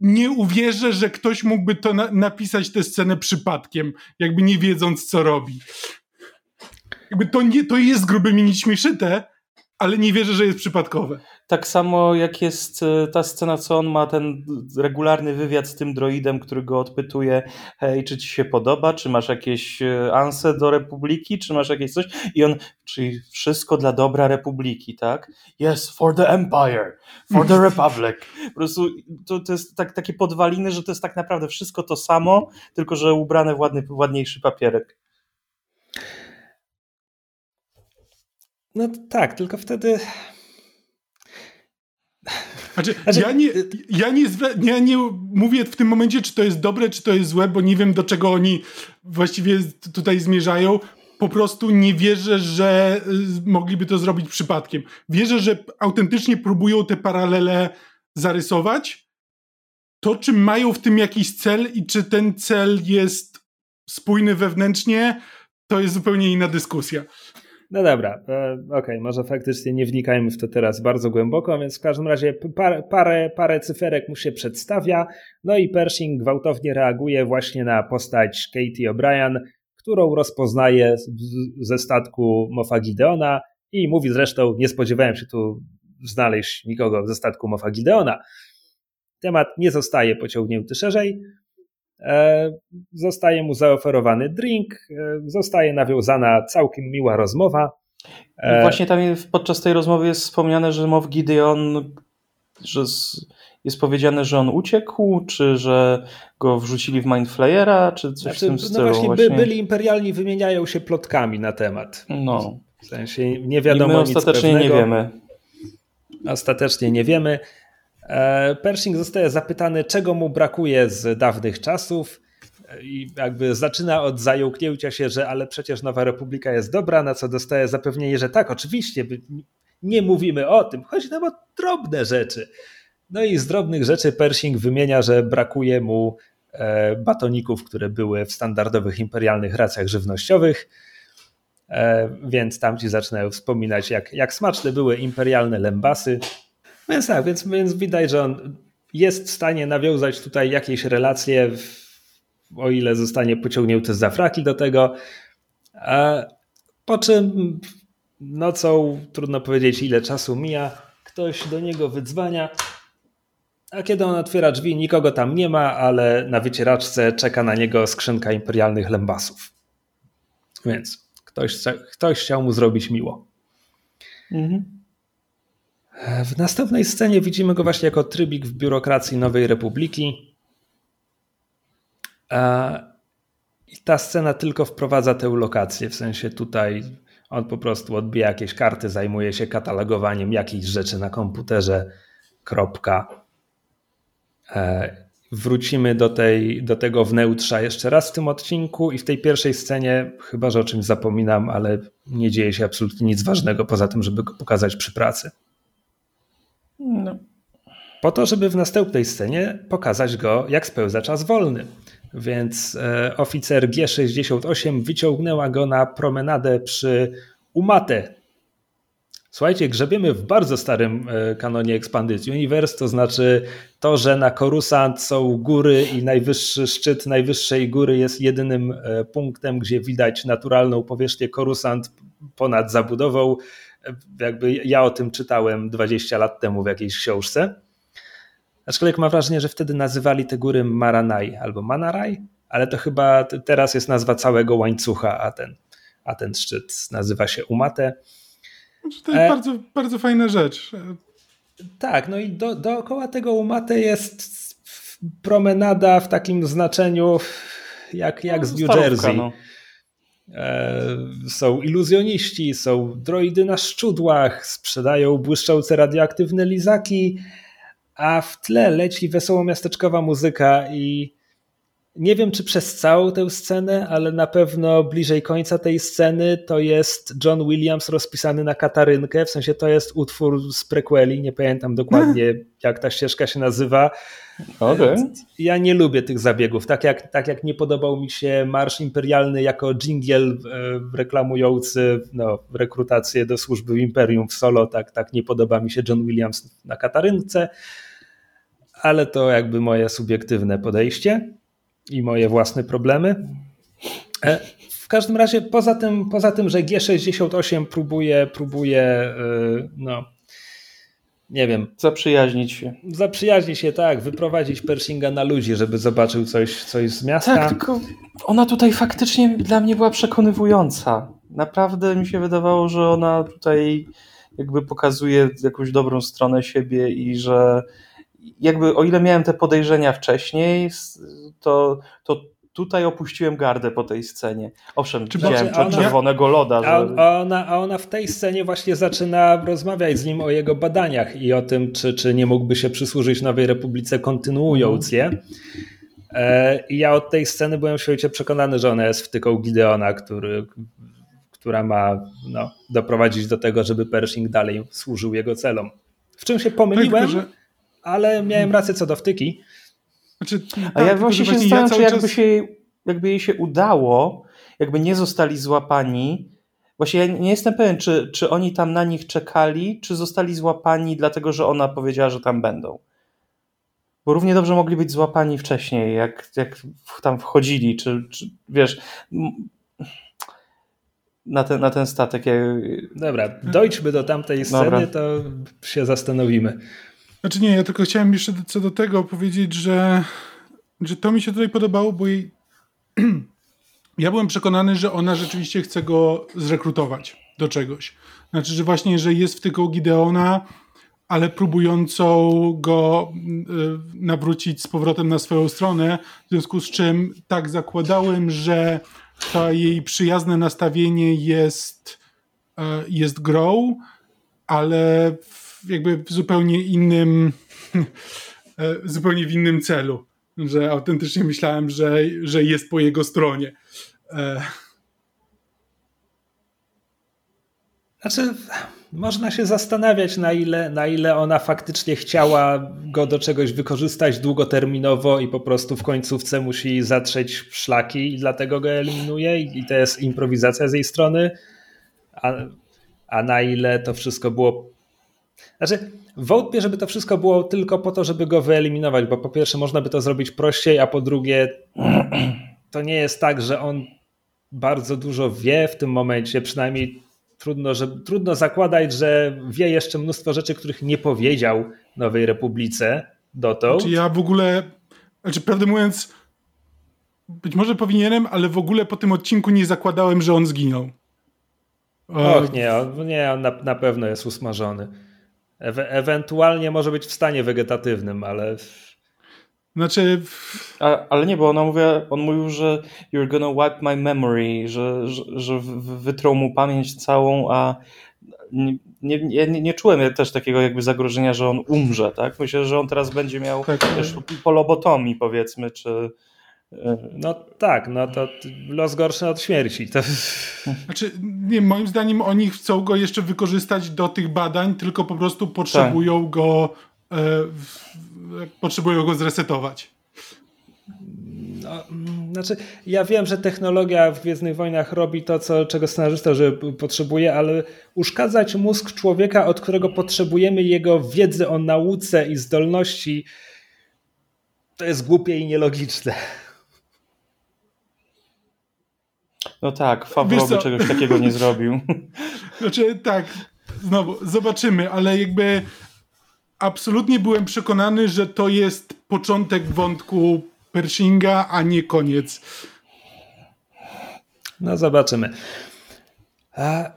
nie uwierzę, że ktoś mógłby to na napisać tę scenę przypadkiem, jakby nie wiedząc, co robi. Jakby to, nie, to jest grubymi nićmi szyte, ale nie wierzę, że jest przypadkowe. Tak samo jak jest e, ta scena, co on ma ten regularny wywiad z tym droidem, który go odpytuje, hej, czy ci się podoba, czy masz jakieś e, anse do Republiki, czy masz jakieś coś i on, czyli wszystko dla dobra Republiki, tak? Yes, for the Empire, for the Republic. [laughs] Po prostu to, to jest tak, takie podwaliny, że to jest tak naprawdę wszystko to samo, tylko że ubrane w ładny, ładniejszy papierek. No tak, tylko wtedy Znaczy, znaczy, ja, nie, ja, nie, ja nie mówię w tym momencie, czy to jest dobre, czy to jest złe, bo nie wiem, do czego oni właściwie tutaj zmierzają. Po prostu nie wierzę, że y, mogliby to zrobić przypadkiem. Wierzę, że autentycznie próbują te paralele zarysować. To, czy mają w tym jakiś cel i czy ten cel jest spójny wewnętrznie, to jest zupełnie inna dyskusja. No dobra, e, okej, okay, może faktycznie nie wnikajmy w to teraz bardzo głęboko, więc w każdym razie parę, parę, parę cyferek mu się przedstawia, no i Pershing gwałtownie reaguje właśnie na postać Katie O'Brien, którą rozpoznaje ze statku Mofa Gideona i mówi zresztą, nie spodziewałem się tu znaleźć nikogo ze statku Mofa Gideona. Temat nie zostaje pociągnięty szerzej, zostaje mu zaoferowany drink, e, zostaje nawiązana całkiem miła rozmowa. I właśnie tam podczas tej rozmowy jest wspomniane, że Mow Gideon, że jest powiedziane, że on uciekł, czy że go wrzucili w Mindflayera, czy coś znaczy, w tym no stylu. No właśnie, właśnie, byli imperialni, wymieniają się plotkami na temat. No. W sensie nie wiadomo I my ostatecznie nie wiemy. Ostatecznie nie wiemy. E, Pershing zostaje zapytany, czego mu brakuje z dawnych czasów. I jakby zaczyna od zająknięcia się, że ale przecież Nowa Republika jest dobra, na co dostaje zapewnienie, że tak, oczywiście, nie mówimy o tym, chodzi nam o drobne rzeczy. No i z drobnych rzeczy Pershing wymienia, że brakuje mu e, batoników, które były w standardowych imperialnych racjach żywnościowych, e, więc tam ci zaczynają wspominać, jak, jak smaczne były imperialne lembasy, więc tak, więc, więc widać, że on jest w stanie nawiązać tutaj jakieś relacje, o ile zostanie pociągnięty za fraki do tego. Po czym nocą, trudno powiedzieć ile czasu mija, ktoś do niego wydzwania, a kiedy on otwiera drzwi, nikogo tam nie ma, ale na wycieraczce czeka na niego skrzynka imperialnych lembasów. Więc ktoś, ktoś chciał mu zrobić miło. Mhm. W następnej scenie widzimy go właśnie jako trybik w biurokracji Nowej Republiki. I ta scena tylko wprowadza tę lokację, w sensie tutaj on po prostu odbija jakieś karty, zajmuje się katalogowaniem jakichś rzeczy na komputerze. Kropka. E, wrócimy do, tej, do tego wnętrza jeszcze raz w tym odcinku i w tej pierwszej scenie, chyba że o czymś zapominam, ale nie dzieje się absolutnie nic ważnego poza tym, żeby go pokazać przy pracy. No. Po to, żeby w następnej scenie pokazać go, jak spełza czas wolny. Więc e, oficer G68 wyciągnęła go na promenadę przy Umate. Słuchajcie, grzebiemy w bardzo starym e, kanonie Expanded Universe, to znaczy to, że na Coruscant są góry i najwyższy szczyt najwyższej góry jest jedynym e, punktem, gdzie widać naturalną powierzchnię Coruscant ponad zabudową jakby ja o tym czytałem 20 lat temu w jakiejś książce. Aczkolwiek mam wrażenie, że wtedy nazywali te góry Maranaj albo Manaraj, ale to chyba teraz jest nazwa całego łańcucha, a ten, a ten szczyt nazywa się Umate. Znaczy, to jest e... bardzo, bardzo fajna rzecz. Tak, no i do, dookoła tego Umate jest promenada w takim znaczeniu jak, jak no, z New Jersey. No. E, są iluzjoniści, są droidy na szczudłach, sprzedają błyszczące radioaktywne lizaki, a w tle leci wesoło miasteczkowa muzyka i nie wiem, czy przez całą tę scenę, ale na pewno bliżej końca tej sceny to jest John Williams rozpisany na katarynkę, w sensie to jest utwór z prequeli, nie pamiętam dokładnie [laughs] jak ta ścieżka się nazywa. Okay. Ja nie lubię tych zabiegów, tak jak, tak jak nie podobał mi się Marsz Imperialny jako dżingiel e, reklamujący no, rekrutację do służby Imperium w solo, tak, tak nie podoba mi się John Williams na katarynce, ale to jakby moje subiektywne podejście i moje własne problemy. E, w każdym razie, poza tym, poza tym że G68 próbuje, próbuje e, no, nie wiem. Zaprzyjaźnić się. Zaprzyjaźnić się, tak, wyprowadzić Pershinga na ludzi, żeby zobaczył coś, coś z miasta. Tak, tylko ona tutaj faktycznie dla mnie była przekonywująca. Naprawdę mi się wydawało, że ona tutaj jakby pokazuje jakąś dobrą stronę siebie i że jakby o ile miałem te podejrzenia wcześniej, to, to tutaj opuściłem gardę po tej scenie. Owszem, Czy widziałem ona, czerwonego loda. Że... A, ona, a ona w tej scenie właśnie zaczyna rozmawiać z nim o jego badaniach i o tym, czy, czy nie mógłby się przysłużyć Nowej Republice, kontynuując je. E, I ja od tej sceny byłem świecie przekonany, że ona jest wtyką Gideona, który, która ma no, doprowadzić do tego, żeby Pershing dalej służył jego celom. W czym się pomyliłem, tak, ale miałem rację co do wtyki. Znaczy, tak, A ja właśnie się zastanawiam, czy jakby, czas... się, jakby jej się udało, jakby nie zostali złapani. Właśnie ja nie jestem pewien, czy, czy oni tam na nich czekali, czy zostali złapani dlatego, że ona powiedziała, że tam będą. Bo równie dobrze mogli być złapani wcześniej, jak, jak tam wchodzili, czy, czy wiesz, na ten, na ten statek. Dobra, dojdźmy do tamtej sceny, Dobra. to się zastanowimy. Znaczy nie, ja tylko chciałem jeszcze co do tego powiedzieć, że, że to mi się tutaj podobało, bo jej... [clears throat] ja byłem przekonany, że ona rzeczywiście chce go zrekrutować do czegoś. Znaczy, że właśnie, że jest w tylko Gideona, ale próbującą go y, nawrócić z powrotem na swoją stronę, w związku z czym tak zakładałem, że to jej przyjazne nastawienie jest, y, jest grow, ale jakby w zupełnie innym, [laughs] e, zupełnie w innym celu. Że autentycznie myślałem, że, że jest po jego stronie. E, znaczy, można się zastanawiać, na ile, na ile ona faktycznie chciała go do czegoś wykorzystać długoterminowo i po prostu w końcówce musi zatrzeć szlaki i dlatego go eliminuje i to jest improwizacja z jej strony, a, a na ile to wszystko było znaczy, wątpię, żeby to wszystko było tylko po to, żeby go wyeliminować, bo po pierwsze można by to zrobić prościej, a po drugie [clears throat] to nie jest tak, że on bardzo dużo wie w tym momencie, przynajmniej trudno, że, trudno zakładać, że wie jeszcze mnóstwo rzeczy, których nie powiedział Nowej Republice dotąd. Znaczy ja w ogóle, znaczy prawdę mówiąc, być może powinienem, ale w ogóle po tym odcinku nie zakładałem, że on zginął. Och nie, on, nie, on na, na pewno jest usmażony. Ewe ewentualnie może być w stanie wegetatywnym, ale. Znaczy. A, ale nie, bo ona mówi, on mówił, że you're gonna wipe my memory, że, że, że wytrą mu pamięć całą, a nie, nie, nie, nie czułem też takiego jakby zagrożenia, że on umrze, tak? Myślę, że on teraz będzie miał tak. też polobotomii powiedzmy, czy no tak, no to los gorszy od śmierci. To... Znaczy, nie, moim zdaniem oni chcą go jeszcze wykorzystać do tych badań, tylko po prostu potrzebują tak. go e, potrzebują go zresetować. No, znaczy, ja wiem, że technologia w Gwiezdnych Wojnach robi to, co, czego scenarzysta że potrzebuje, ale uszkadzać mózg człowieka, od którego potrzebujemy jego wiedzy o nauce i zdolności, to jest głupie i nielogiczne. No tak, Favreau by czegoś takiego nie zrobił. [laughs] Znaczy tak, znowu, zobaczymy, ale jakby absolutnie byłem przekonany, że to jest początek wątku Pershinga, a nie koniec. No zobaczymy. A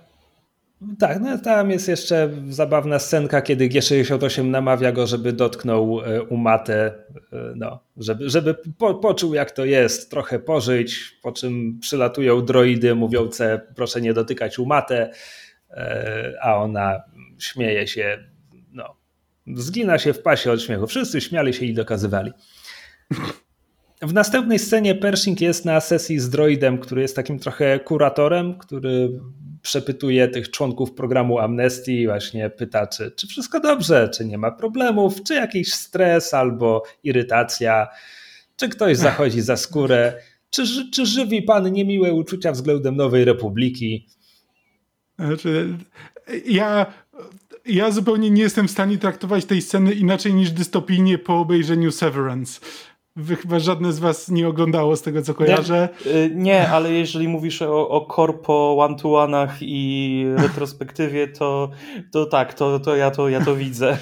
tak, no tam jest jeszcze zabawna scenka, kiedy G68 namawia go, żeby dotknął e, umatę, e, no, żeby, żeby po, poczuł jak to jest, trochę pożyć, po czym przylatują droidy mówiące proszę nie dotykać umatę, e, a ona śmieje się, no, zgina się w pasie od śmiechu. Wszyscy śmiali się i dokazywali. W następnej scenie Pershing jest na sesji z droidem, który jest takim trochę kuratorem, który przepytuje tych członków programu Amnesty i właśnie pyta, czy, czy wszystko dobrze, czy nie ma problemów, czy jakiś stres albo irytacja, czy ktoś [laughs] zachodzi za skórę, czy, czy żywi pan niemiłe uczucia względem Nowej Republiki. Znaczy, ja, ja zupełnie nie jestem w stanie traktować tej sceny inaczej niż dystopijnie po obejrzeniu Severance. Wy chyba żadne z was nie oglądało z tego, co kojarzę. Nie, y, nie ale jeżeli mówisz o, o korpo, one-to-one'ach i retrospektywie, to, to tak, to, to, ja to ja to widzę.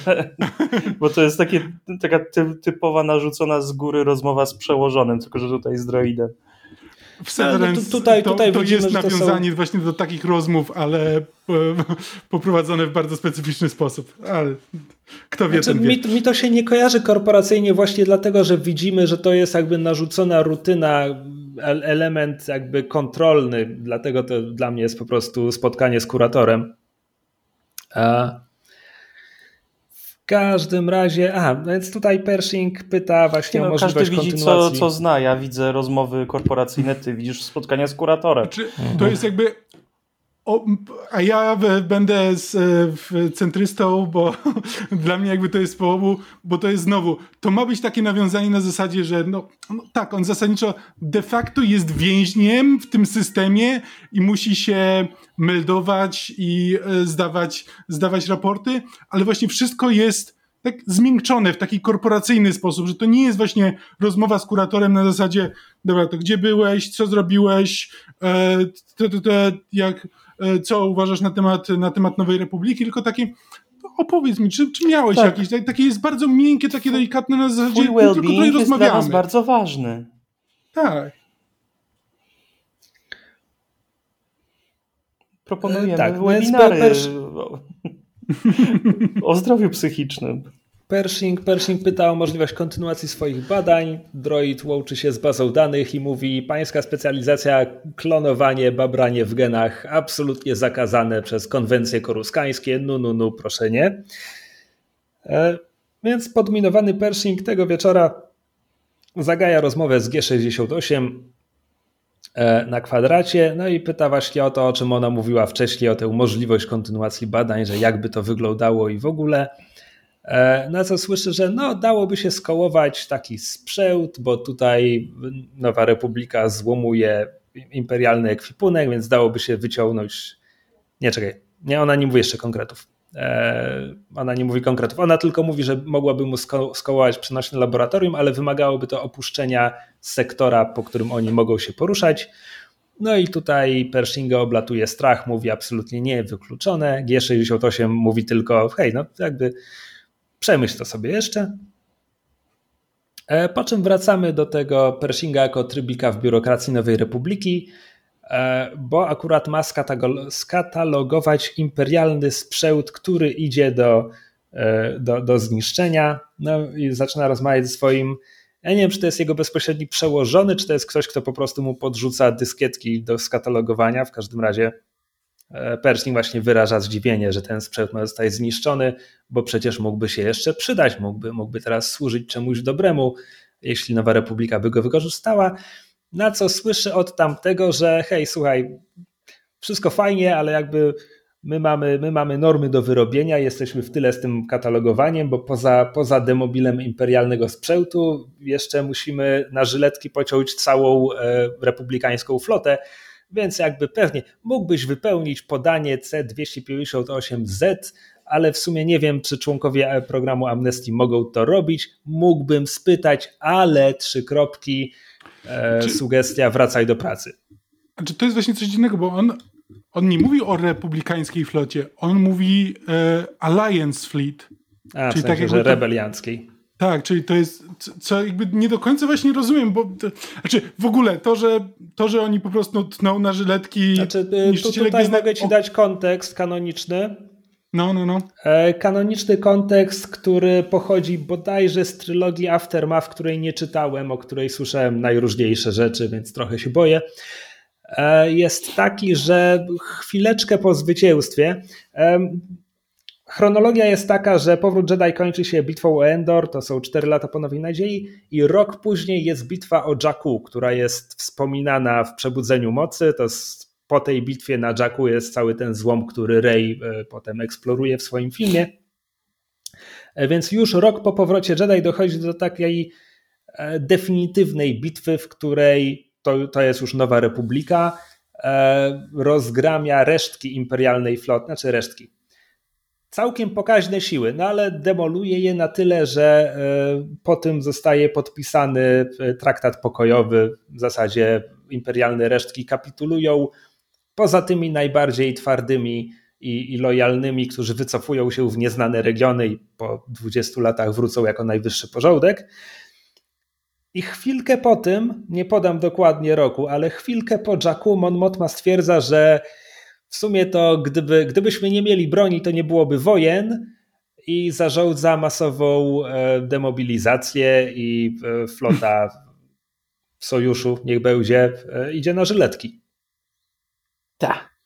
[laughs] Bo to jest takie, taka typowa narzucona z góry rozmowa z przełożonym, tylko że tutaj z droidem. W Severance no, tutaj, to, tutaj to widzimy, jest nawiązanie są... właśnie do takich rozmów, ale [laughs] poprowadzone w bardzo specyficzny sposób. Ale kto wie, znaczy, ten wie. Mi, mi to się nie kojarzy korporacyjnie właśnie dlatego, że widzimy, że to jest jakby narzucona rutyna element jakby kontrolny, dlatego to dla mnie jest po prostu spotkanie z kuratorem. W każdym razie, a więc tutaj Pershing pyta właśnie no, o możliwość każdy widzi co, co zna, ja widzę rozmowy korporacyjne, ty widzisz spotkania z kuratorem. Znaczy, to jest jakby o, a ja będę z, w, centrystą, bo [laughs] dla mnie jakby to jest połowu, bo to jest znowu, to ma być takie nawiązanie na zasadzie, że no, no, tak, on zasadniczo de facto jest więźniem w tym systemie i musi się meldować i e, zdawać, zdawać raporty, ale właśnie wszystko jest tak zmiękczone w taki korporacyjny sposób, że to nie jest właśnie rozmowa z kuratorem na zasadzie, dobra, to gdzie byłeś, co zrobiłeś, e, te, jak E, co uważasz na temat, na temat Nowej Republiki, tylko takie no, opowiedz mi, czy, czy miałeś tak. jakieś, takie jest bardzo miękkie, takie delikatne na zasadzie, Twój well tylko tutaj jest dla nas bardzo ważny. Tak. Proponujemy e, tak, webinary [laughs] o zdrowiu psychicznym. Pershing, Pershing pyta o możliwość kontynuacji swoich badań. Droid łączy się z bazą danych i mówi: Pańska specjalizacja klonowanie, babranie w genach absolutnie zakazane przez konwencje koruskańskie. Nu, nu, nu, proszę nie. E, więc podminowany Pershing tego wieczora zagaja rozmowę z G68 e, na kwadracie, no i pyta właśnie o to, o czym ona mówiła wcześniej, o tę możliwość kontynuacji badań, że jakby to wyglądało i w ogóle. E, na co słyszę, że no, dałoby się skołować taki sprzęt, bo tutaj Nowa Republika złomuje imperialny ekwipunek, więc dałoby się wyciągnąć. Nie, czekaj, nie, ona nie mówi jeszcze konkretów. E, ona nie mówi konkretów. Ona tylko mówi, że mogłaby mu sko skołować przenośne laboratorium, ale wymagałoby to opuszczenia sektora, po którym oni mogą się poruszać. No i tutaj Pershinga oblatuje strach, mówi absolutnie nie, wykluczone. G68 mówi tylko, hej, no jakby Przemyśl to sobie jeszcze. E, po czym wracamy do tego Pershinga jako trybika w biurokracji Nowej Republiki, e, bo akurat ma skatalogować imperialny sprzęt, który idzie do, e, do, do zniszczenia. No i zaczyna rozmawiać ze swoim. Ja nie wiem, czy to jest jego bezpośredni przełożony, czy to jest ktoś, kto po prostu mu podrzuca dyskietki do skatalogowania. W każdym razie Pershing właśnie wyraża zdziwienie, że ten sprzęt ma zostać zniszczony, bo przecież mógłby się jeszcze przydać, mógłby, mógłby teraz służyć czemuś dobremu, jeśli Nowa Republika by go wykorzystała. Na co słyszy od tamtego, że hej, słuchaj, wszystko fajnie, ale jakby my mamy, my mamy normy do wyrobienia, jesteśmy w tyle z tym katalogowaniem, bo poza, poza demobilem imperialnego sprzętu jeszcze musimy na żyletki pociąć całą e, republikańską flotę, więc jakby pewnie mógłbyś wypełnić podanie C258Z, ale w sumie nie wiem, czy członkowie programu Amnesty mogą to robić. Mógłbym spytać, ale trzy kropki, e, czy, sugestia, wracaj do pracy. Czy to jest właśnie coś innego, bo on, on nie mówi o republikańskiej flocie, on mówi e, Alliance Fleet. A, czyli w sensie, tak że rebelianckiej. Tak, czyli to jest, co jakby nie do końca właśnie rozumiem, bo to, znaczy w ogóle to, że, to, że oni po prostu tną na żyletki znaczy, y, tu, Tutaj mogę ci dać kontekst kanoniczny. No, no, no. E, kanoniczny kontekst, który pochodzi bodajże z trylogii Aftermath, której nie czytałem, o której słyszałem najróżniejsze rzeczy, więc trochę się boję e, jest taki, że chwileczkę po zwycięstwie Chronologia jest taka, że powrót Jedi kończy się bitwą o Endor, to są 4 lata po Nowej Nadziei i rok później jest bitwa o Jakku, która jest wspominana w Przebudzeniu Mocy, to po tej bitwie na Jakku jest cały ten złom, który Rey e, potem eksploruje w swoim filmie. E, więc już rok po powrocie Jedi dochodzi do takiej e, definitywnej bitwy, w której to, to jest już Nowa Republika, rozgramia resztki imperialnej floty, znaczy resztki, całkiem pokaźne siły, no ale demoluje je na tyle, że e, po tym zostaje podpisany e, traktat pokojowy. W zasadzie imperialne resztki kapitulują. Poza tymi najbardziej twardymi i, i lojalnymi, którzy wycofują się w nieznane regiony i po 20 latach wrócą jako najwyższy porządek. I chwilkę po tym, nie podam dokładnie roku, ale chwilkę po Jacku Mon Mothma stwierdza, że w sumie to gdyby, gdybyśmy nie mieli broni, to nie byłoby wojen i zarządza masową e, demobilizację i e, flota w sojuszu, niech będzie, e, idzie na żyletki. Tak.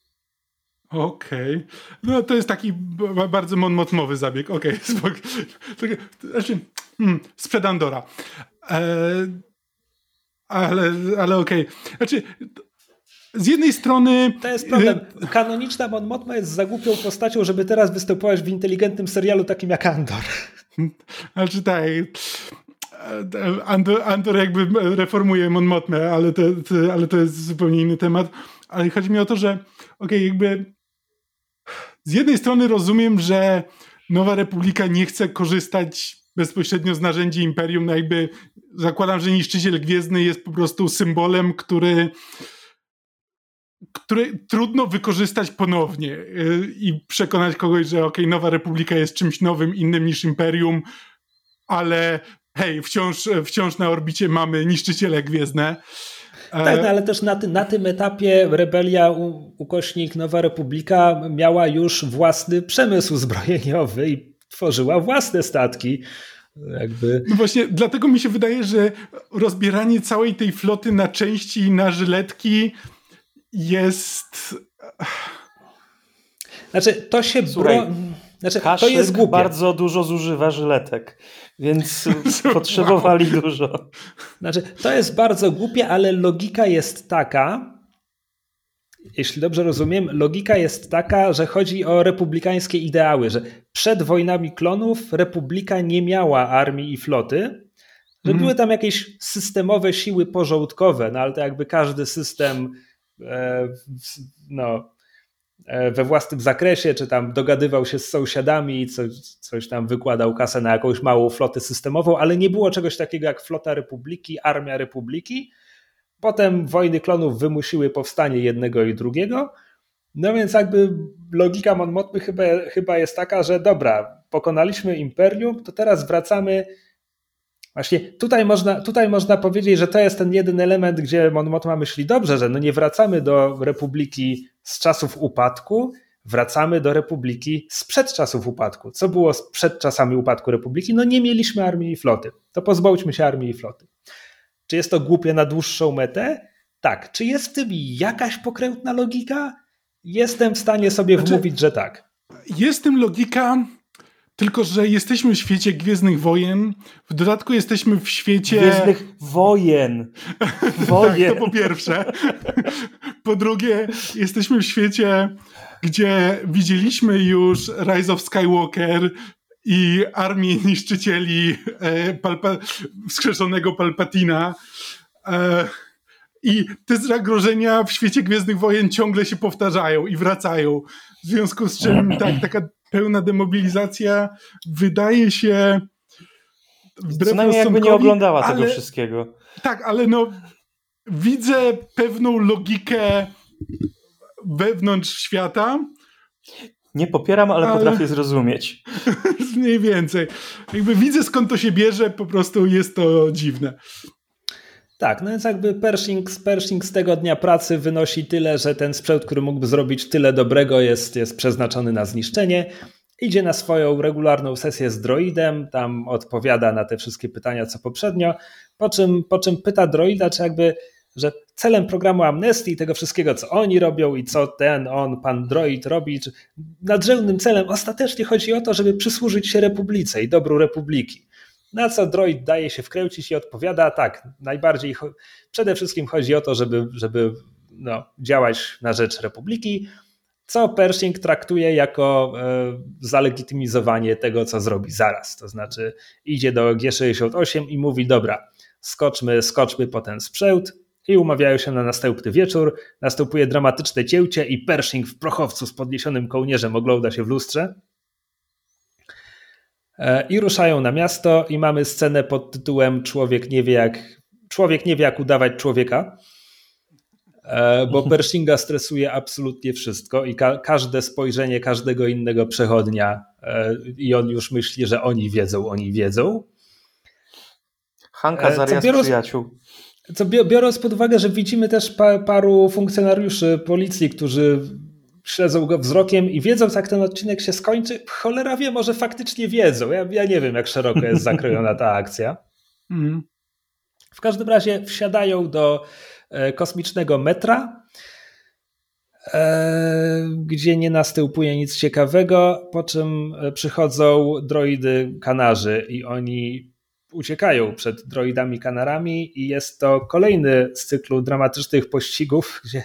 Okej. Okay. No to jest taki bardzo monmotmowy zabieg. Okej, [laughs] okay. znaczy, hmm, sprzed Andora. E, ale ale okej. Okay. Znaczy, z jednej strony... To jest problem. Kanoniczna Mon Mothma jest za głupią postacią, żeby teraz występować w inteligentnym serialu takim jak Andor. [laughs] Znaczy tak... Andor, Andor jakby reformuje Mon Mothmę, ale to, to, ale to jest zupełnie inny temat. Ale chodzi mi o to, że okej, okay, jakby z jednej strony rozumiem, że Nowa Republika nie chce korzystać bezpośrednio z narzędzi Imperium, no jakby zakładam, że Niszczyciel Gwiezdny jest po prostu symbolem, który który trudno wykorzystać ponownie y, i przekonać kogoś, że ok, Nowa Republika jest czymś nowym, innym niż Imperium, ale hej, wciąż, wciąż na orbicie mamy niszczyciele gwiezdne. Tak, no, ale też na, ty, na tym etapie rebelia u, ukośnik Nowa Republika miała już własny przemysł zbrojeniowy i tworzyła własne statki. Jakby... No właśnie, dlatego mi się wydaje, że rozbieranie całej tej floty na części na żyletki jest. Znaczy, to się. Słuchaj, bro... znaczy, to jest głupie. bardzo dużo zużywa żyletek, więc [laughs] potrzebowali wow. dużo. Znaczy, to jest bardzo głupie, ale logika jest taka, jeśli dobrze rozumiem, logika jest taka, że chodzi o republikańskie ideały, że przed wojnami klonów republika nie miała armii i floty, że mm. były tam jakieś systemowe siły porządkowe, no ale to jakby każdy system no, e, we własnym zakresie, czy tam dogadywał się z sąsiadami, coś, coś tam wykładał kasę na jakąś małą flotę systemową, ale nie było czegoś takiego jak flota Republiki, armia Republiki. Potem wojny klonów wymusiły powstanie jednego i drugiego. No więc jakby logika Mon chyba, chyba jest taka, że dobra, pokonaliśmy imperium, to teraz wracamy Właśnie tutaj można, tutaj można powiedzieć, że to jest ten jeden element, gdzie Mon Mothma myśli dobrze, że no nie wracamy do Republiki z czasów upadku, wracamy do Republiki sprzed czasów upadku. Co było przed czasami upadku Republiki? No nie mieliśmy armii i floty. To pozbądźmy się armii i floty. Czy jest to głupie na dłuższą metę? Tak. Czy jest w tym jakaś pokrętna logika? Jestem w stanie sobie znaczy, wmówić, że tak. Jest w tym logika, tylko, że jesteśmy w świecie Gwiezdnych Wojen, w dodatku jesteśmy w świecie... Gwiezdnych Wojen! [laughs] Wojen! tak, to po pierwsze. [laughs] po drugie, jesteśmy w świecie, gdzie widzieliśmy już Rise of Skywalker i armię niszczycieli e, Palpa wskrzeszonego Palpatina. E, I te zagrożenia w świecie Gwiezdnych Wojen ciągle się powtarzają i wracają. W związku z czym tak, taka pełna demobilizacja wydaje się Co najmniej jakby nie oglądała ale, tego wszystkiego. Tak, ale no widzę pewną logikę wewnątrz świata. Nie popieram, ale, ale... potrafię zrozumieć. [laughs] Mniej więcej. Jakby widzę skąd to się bierze, po prostu jest to dziwne. Tak, no więc jakby Pershing, Pershing z tego dnia pracy wynosi tyle, że ten sprzęt, który mógłby zrobić tyle dobrego, jest, jest przeznaczony na zniszczenie. Idzie na swoją regularną sesję z droidem, tam odpowiada na te wszystkie pytania co poprzednio, po czym, po czym pyta droida, czy jakby, że celem programu Amnestii, tego wszystkiego, co oni robią i co ten, on, pan droid robi, czy nadrzędnym celem ostatecznie chodzi o to, żeby przysłużyć się Republice i dobru Republiki. Na co droid daje się wkręcić i odpowiada, tak, najbardziej, przede wszystkim chodzi o to, żeby, żeby no, działać na rzecz Republiki, co Pershing traktuje jako e, zalegitymizowanie tego, co zrobi zaraz. To znaczy idzie do G68 i mówi, dobra, skoczmy, skoczmy po ten sprzęt i umawiają się na następny wieczór. Następuje dramatyczne cięcie i Pershing w prochowcu z podniesionym kołnierzem ogląda się w lustrze. E, I ruszają na miasto i mamy scenę pod tytułem Człowiek nie wie jak, człowiek nie wie jak udawać człowieka, e, bo [laughs] Pershinga stresuje absolutnie wszystko i ka każde spojrzenie każdego innego przechodnia e, i on już myśli, że oni wiedzą, oni wiedzą. Hanka zariast biorąc, przyjaciół. Co biorąc pod uwagę, że widzimy też pa paru funkcjonariuszy policji, którzy śledzą go wzrokiem i wiedzą, jak ten odcinek się skończy. Cholera wie, może faktycznie wiedzą. Ja, ja nie wiem, jak szeroko jest zakrojona ta akcja. [laughs] Mm. W każdym razie wsiadają do e, kosmicznego metra, e, gdzie nie następuje nic ciekawego, po czym e, przychodzą droidy kanarzy i oni uciekają przed droidami kanarami i jest to kolejny z cyklu dramatycznych pościgów, [laughs] gdzie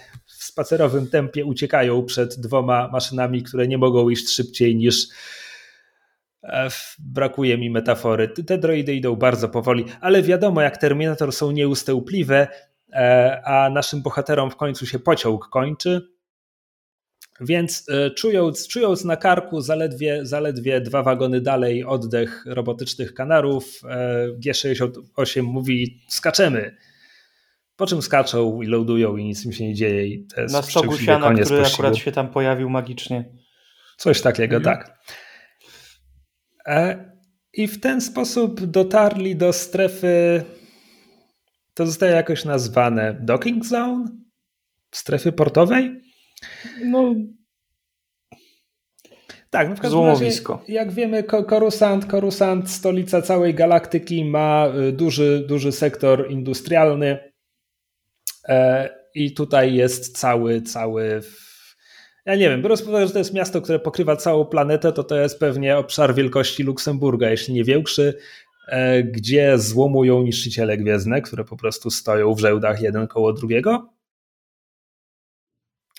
spacerowym tempie uciekają przed dwoma maszynami, które nie mogą iść szybciej niż E, brakuje mi metafory. Te droidy idą bardzo powoli, ale wiadomo, jak Terminator są nieustępliwe, e, a naszym bohaterom w końcu się pociąg kończy. Więc e, czując, czując na karku zaledwie, zaledwie dwa wagony dalej oddech robotycznych kanarów, G68 mówi: skaczemy. Po czym skaczą i loadują i nic im się nie dzieje. I to jest na stogu siana, który pościgu. akurat się tam pojawił magicznie. Coś takiego, mhm. tak. E, I w ten sposób dotarli do strefy, to zostaje jakoś nazwane docking zone? Strefy portowej? No. Tak, no w każdym razie, jak wiemy, Korusant, Korusant, stolica całej galaktyki, ma y, duży, duży sektor industrialny i tutaj jest cały, cały ja nie wiem, biorąc pod uwagę, że to jest miasto, które pokrywa całą planetę, to to jest pewnie obszar wielkości Luksemburga, jeśli nie większy, e, gdzie złomują niszczyciele gwiezdne, które po prostu stoją w żełdach jeden koło drugiego.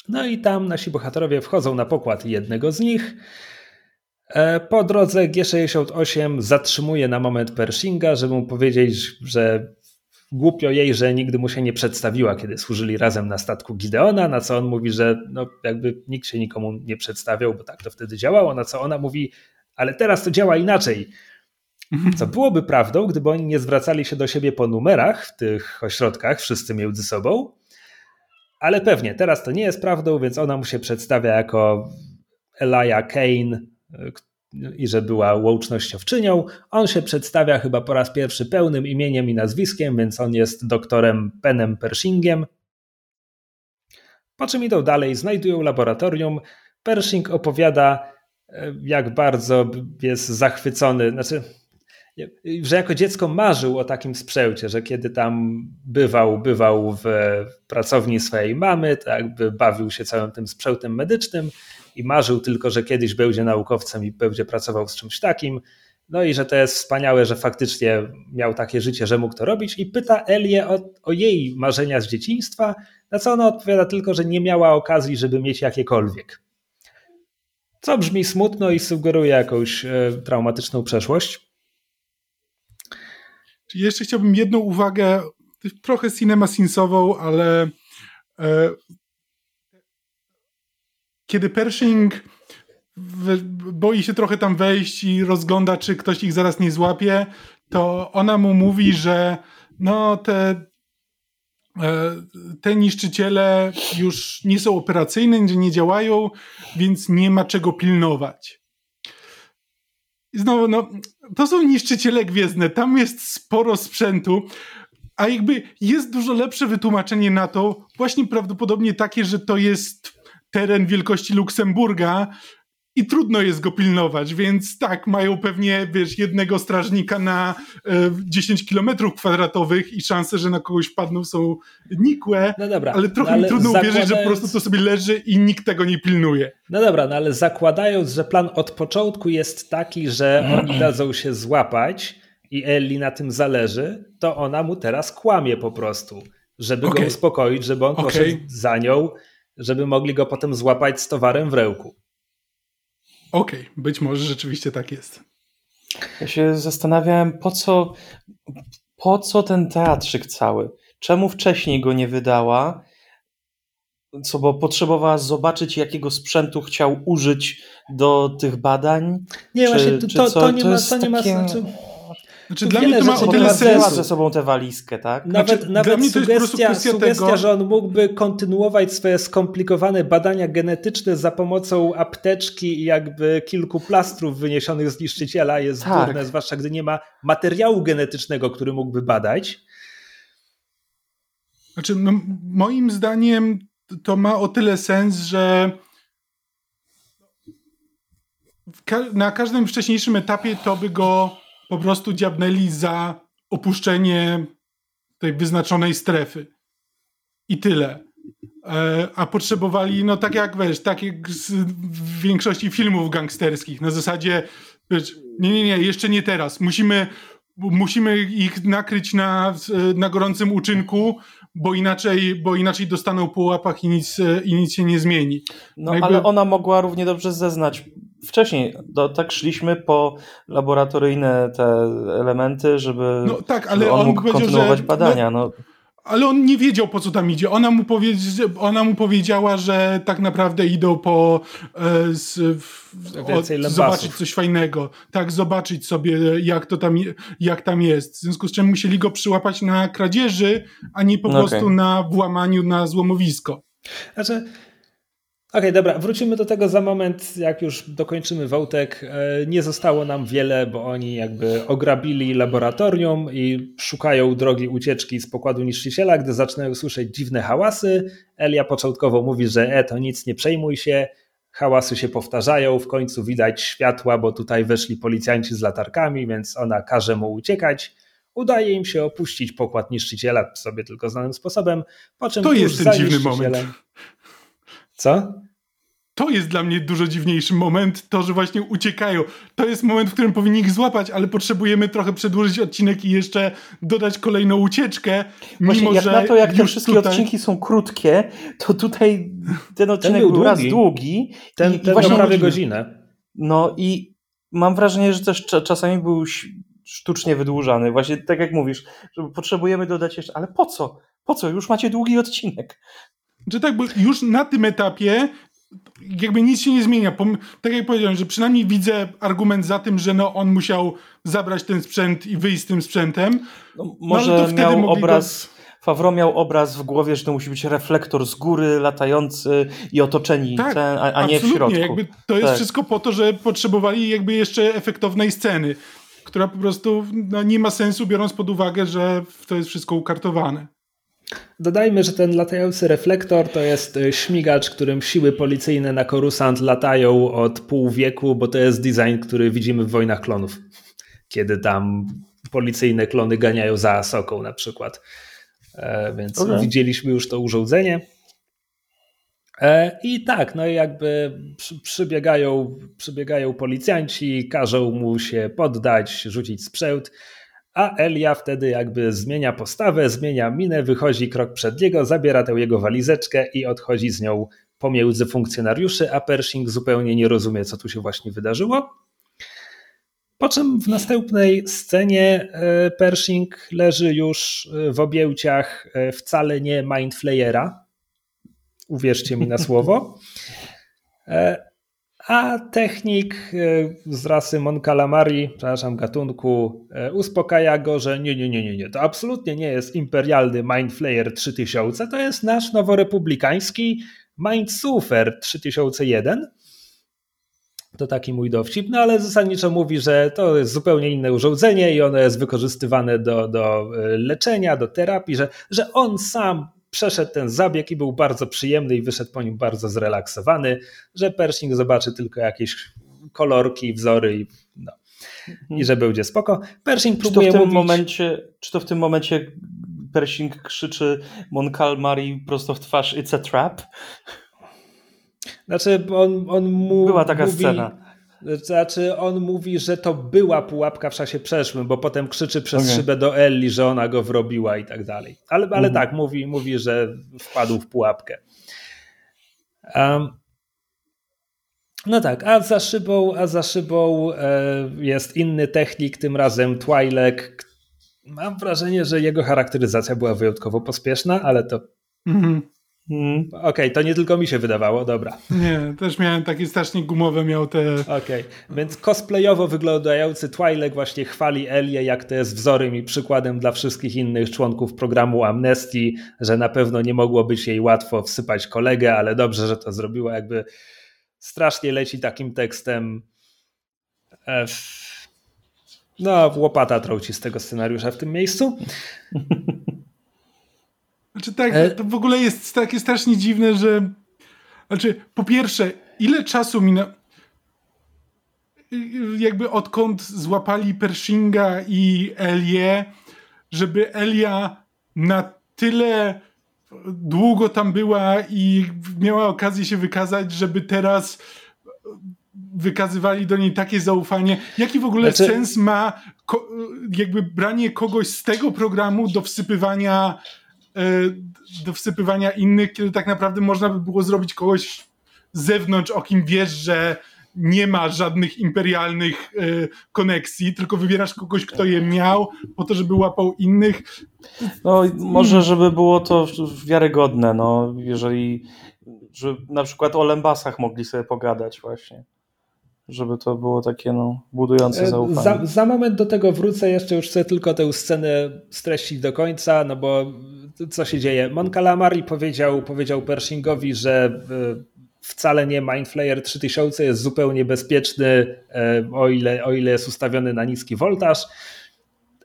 No i tam nasi bohaterowie wchodzą na pokład jednego z nich. E, po drodze G68 zatrzymuje na moment Pershinga, żeby mu powiedzieć, że głupio jej, że nigdy mu się nie przedstawiła, kiedy służyli razem na statku Gideona, na co on mówi, że no jakby nikt się nikomu nie przedstawiał, bo tak to wtedy działało, na co ona mówi, ale teraz to działa inaczej. Co byłoby prawdą, gdyby oni nie zwracali się do siebie po numerach w tych ośrodkach, wszyscy między sobą, ale pewnie teraz to nie jest prawdą, więc ona mu się przedstawia jako Elia Kane, i że była łącznościowczynią. On się przedstawia chyba po raz pierwszy pełnym imieniem i nazwiskiem, więc on jest doktorem Penem Pershingiem. Po czym idą dalej, znajdują laboratorium. Pershing opowiada, e, jak bardzo jest zachwycony, znaczy, że jako dziecko marzył o takim sprzęcie, że kiedy tam bywał, bywał w pracowni swojej mamy, tak jakby bawił się całym tym sprzętem medycznym i marzył tylko, że kiedyś będzie naukowcem i będzie pracował z czymś takim. No i że to jest wspaniałe, że faktycznie miał takie życie, że mógł to robić i pyta Elię o, o, jej marzenia z dzieciństwa, na co ona odpowiada tylko, że nie miała okazji, żeby mieć jakiekolwiek. Co brzmi smutno i sugeruje jakąś e, traumatyczną przeszłość. Jeszcze chciałbym jedną uwagę, trochę cinemasinsową, ale e, kiedy Pershing boi się trochę tam wejść i rozgląda, czy ktoś ich zaraz nie złapie, to ona mu mówi, że no te, e, te niszczyciele już nie są operacyjne, nie działają, więc nie ma czego pilnować. I znowu, no, to są niszczyciele gwiezdne, tam jest sporo sprzętu, a jakby jest dużo lepsze wytłumaczenie na to, właśnie prawdopodobnie takie, że to jest teren wielkości Luksemburga i trudno jest go pilnować, więc tak, mają pewnie, wiesz, jednego strażnika na e, 10 kilometrów kwadratowych i szanse, że na kogoś padną są nikłe, no dobra, ale trochę no ale mi trudno zakładając... uwierzyć, że po prostu to sobie leży i nikt tego nie pilnuje. No dobra, no ale zakładając, że plan od początku jest taki, że oni [clears throat] dadzą się złapać i Ellie na tym zależy, to ona mu teraz kłamie po prostu, żeby okay. go uspokoić, żeby on okay. poszedł za nią żeby mogli go potem złapać z towarem w rełku. Okej, okay, być może rzeczywiście tak jest. Ja się zastanawiałem, po co, po co ten teatrzyk cały? Czemu wcześniej go nie wydała? Co, bo potrzebowała zobaczyć, jakiego sprzętu chciał użyć do tych badań? Nie, czy, właśnie, to, to, to, nie ma, to nie ma sensu. Znaczy, dla mnie to ma o tyle sensu. ze sobą tę walizkę, tak? Nawet, znaczy, nawet sugestia, sugestia tego... że on mógłby kontynuować swoje skomplikowane badania genetyczne za pomocą apteczki i jakby kilku plastrów wyniesionych z niszczyciela jest tak. durne, zwłaszcza gdy nie ma materiału genetycznego, który mógłby badać. Znaczy, no, moim zdaniem to ma o tyle sens, że na każdym wcześniejszym etapie to by go po prostu dziabnęli za opuszczenie tej wyznaczonej strefy. I tyle. E, a potrzebowali, no tak jak wiesz, tak jak w większości filmów gangsterskich, na zasadzie, wiesz, nie, nie, nie, jeszcze nie teraz. Musimy, musimy ich nakryć na, na gorącym uczynku, bo inaczej, bo inaczej dostaną po łapach i nic, i nic się nie zmieni. No, Jakby... ale ona mogła równie dobrze zeznać wcześniej. Do, tak szliśmy po laboratoryjne te elementy, żeby, no, tak, ale żeby on, on mógł kontynuować że, badania. No, no ale on nie wiedział po co tam idzie. Ona mu, powie, ona mu powiedziała, że tak naprawdę idą po e, z, w, o, zobaczyć coś fajnego. Tak, zobaczyć sobie jak to tam, jak tam jest. W związku z czym musieli go przyłapać na kradzieży, a nie po no prostu okay. na włamaniu na złomowisko. Znaczy, Okej, okay, dobra, wrócimy do tego za moment, jak już dokończymy wątek. E, nie zostało nam wiele, bo oni jakby ograbili laboratorium i szukają drogi ucieczki z pokładu niszczyciela, gdy zaczynają słyszeć dziwne hałasy. Elia początkowo mówi, że e, to nic, nie przejmuj się. Hałasy się powtarzają, w końcu widać światła, bo tutaj weszli policjanci z latarkami, więc ona każe mu uciekać. Udaje im się opuścić pokład niszczyciela sobie tylko znanym sposobem, po czym to jest ten dziwny moment. Co? To jest dla mnie dużo dziwniejszy moment, to, że właśnie uciekają. To jest moment, w którym powinni ich złapać, ale potrzebujemy trochę przedłużyć odcinek i jeszcze dodać kolejną ucieczkę. Właśnie mimo, jak że na to, jak te wszystkie tutaj... odcinki są krótkie, to tutaj ten odcinek ten był, był raz długi. Ten, i, ten i właśnie prawie godzinę. No i mam wrażenie, że też czasami był sztucznie wydłużany. Właśnie tak jak mówisz, że potrzebujemy dodać jeszcze, ale po co? Po co? Już macie długi odcinek że tak, bo już na tym etapie jakby nic się nie zmienia. Tak jak powiedziałem, że przynajmniej widzę argument za tym, że no on musiał zabrać ten sprzęt i wyjść z tym sprzętem. No, no może no, miał obraz... Go... Favro miał obraz w głowie, że to musi być reflektor z góry, latający i otoczeni, tak, ten, a, a nie w środku. Jakby to jest tak. wszystko po to, że potrzebowali jakby jeszcze efektownej sceny, która po prostu no, nie ma sensu, biorąc pod uwagę, że to jest wszystko ukartowane. Dodajmy, że ten latający reflektor to jest e, śmigacz, którym siły policyjne na Korusant latają od pół wieku, bo to jest design, który widzimy w Wojnach Klonów, kiedy tam policyjne klony ganiają za Asoką na przykład. E, więc okay. widzieliśmy już to urządzenie. E, I tak, no i jakby przybiegają, przybiegają policjanci, każą mu się poddać, rzucić sprzęt a Elia wtedy jakby zmienia postawę, zmienia minę, wychodzi krok przed niego, zabiera tę jego walizeczkę i odchodzi z nią pomiędzy funkcjonariuszy, a Pershing zupełnie nie rozumie, co tu się właśnie wydarzyło. Po czym w następnej scenie e, Pershing leży już e, w objęciach e, wcale nie Mindflayera. Uwierzcie mi na słowo a technik e, z rasy Mon Calamari, przepraszam, gatunku, e, uspokaja go, że nie, nie, nie, nie, nie, to absolutnie nie jest imperialny Mind Flayer 3000, to jest nasz noworepublikański Mind Surfer 3001. To taki mój dowcip, no ale zasadniczo mówi, że to jest zupełnie inne urządzenie i ono jest wykorzystywane do, do e, leczenia, do terapii, że, że on sam przeszedł ten zabieg i był bardzo przyjemny i wyszedł po nim bardzo zrelaksowany, że Pershing zobaczy tylko jakieś kolorki, wzory i, no, i że będzie spoko. Pershing próbuje czy to w tym mówić... momencie, Czy to w tym momencie Pershing krzyczy Mon Calmari prosto w twarz It's a trap? Znaczy on, on mu Była taka mówi... scena znaczy, on mówi, że to była pułapka w czasie przeszłym, bo potem krzyczy przez okay. szybę do Elli, że ona go wrobiła i tak dalej. Ale, ale mhm. tak, mówi, mówi, że wpadł w pułapkę. Um, no tak, a za szybą, a za szybą e, jest inny technik, tym razem Twilek. Mam wrażenie, że jego charakteryzacja była wyjątkowo pospieszna, ale to mhm. Mm. Okej, okay, to nie tylko mi się wydawało, dobra. Nie, też miałem takie strasznie gumowe, miał te... Okej, okay. więc cosplayowo wyglądający Twilight właśnie chwali Elię, jak to jest wzorem i przykładem dla wszystkich innych członków programu Amnesty, że na pewno nie mogło być jej łatwo wsypać kolegę, ale dobrze, że to zrobiła, jakby strasznie leci takim tekstem. No, łopata trąci z tego scenariusza w tym miejscu. [laughs] Znaczy tak, e... to w ogóle jest takie strasznie dziwne, że znaczy po pierwsze, ile czasu minęło jakby odkąd złapali Pershinga i Elię, żeby Elia na tyle długo tam była i miała okazję się wykazać, żeby teraz wykazywali do niej takie zaufanie. Jaki w ogóle znaczy... sens ma jakby branie kogoś z tego programu do wsypywania do wsypywania innych, kiedy tak naprawdę można by było zrobić kogoś z zewnątrz, o kim wiesz, że nie ma żadnych imperialnych y, koneksji, tylko wybierasz kogoś, kto je miał, po to, żeby łapał innych. No, może, żeby było to wiarygodne, no, jeżeli że na przykład o Lembasach mogli sobie pogadać właśnie. Żeby to było takie no, budujące e, zaufanie. Za, za moment do tego wrócę, jeszcze już chcę tylko tę scenę streścić do końca, no bo co się dzieje? Mon Calamari powiedział, powiedział Pershingowi, że wcale nie Mindflayer 3000 jest zupełnie bezpieczny, e, o ile, o ile jest ustawiony na niski voltaż.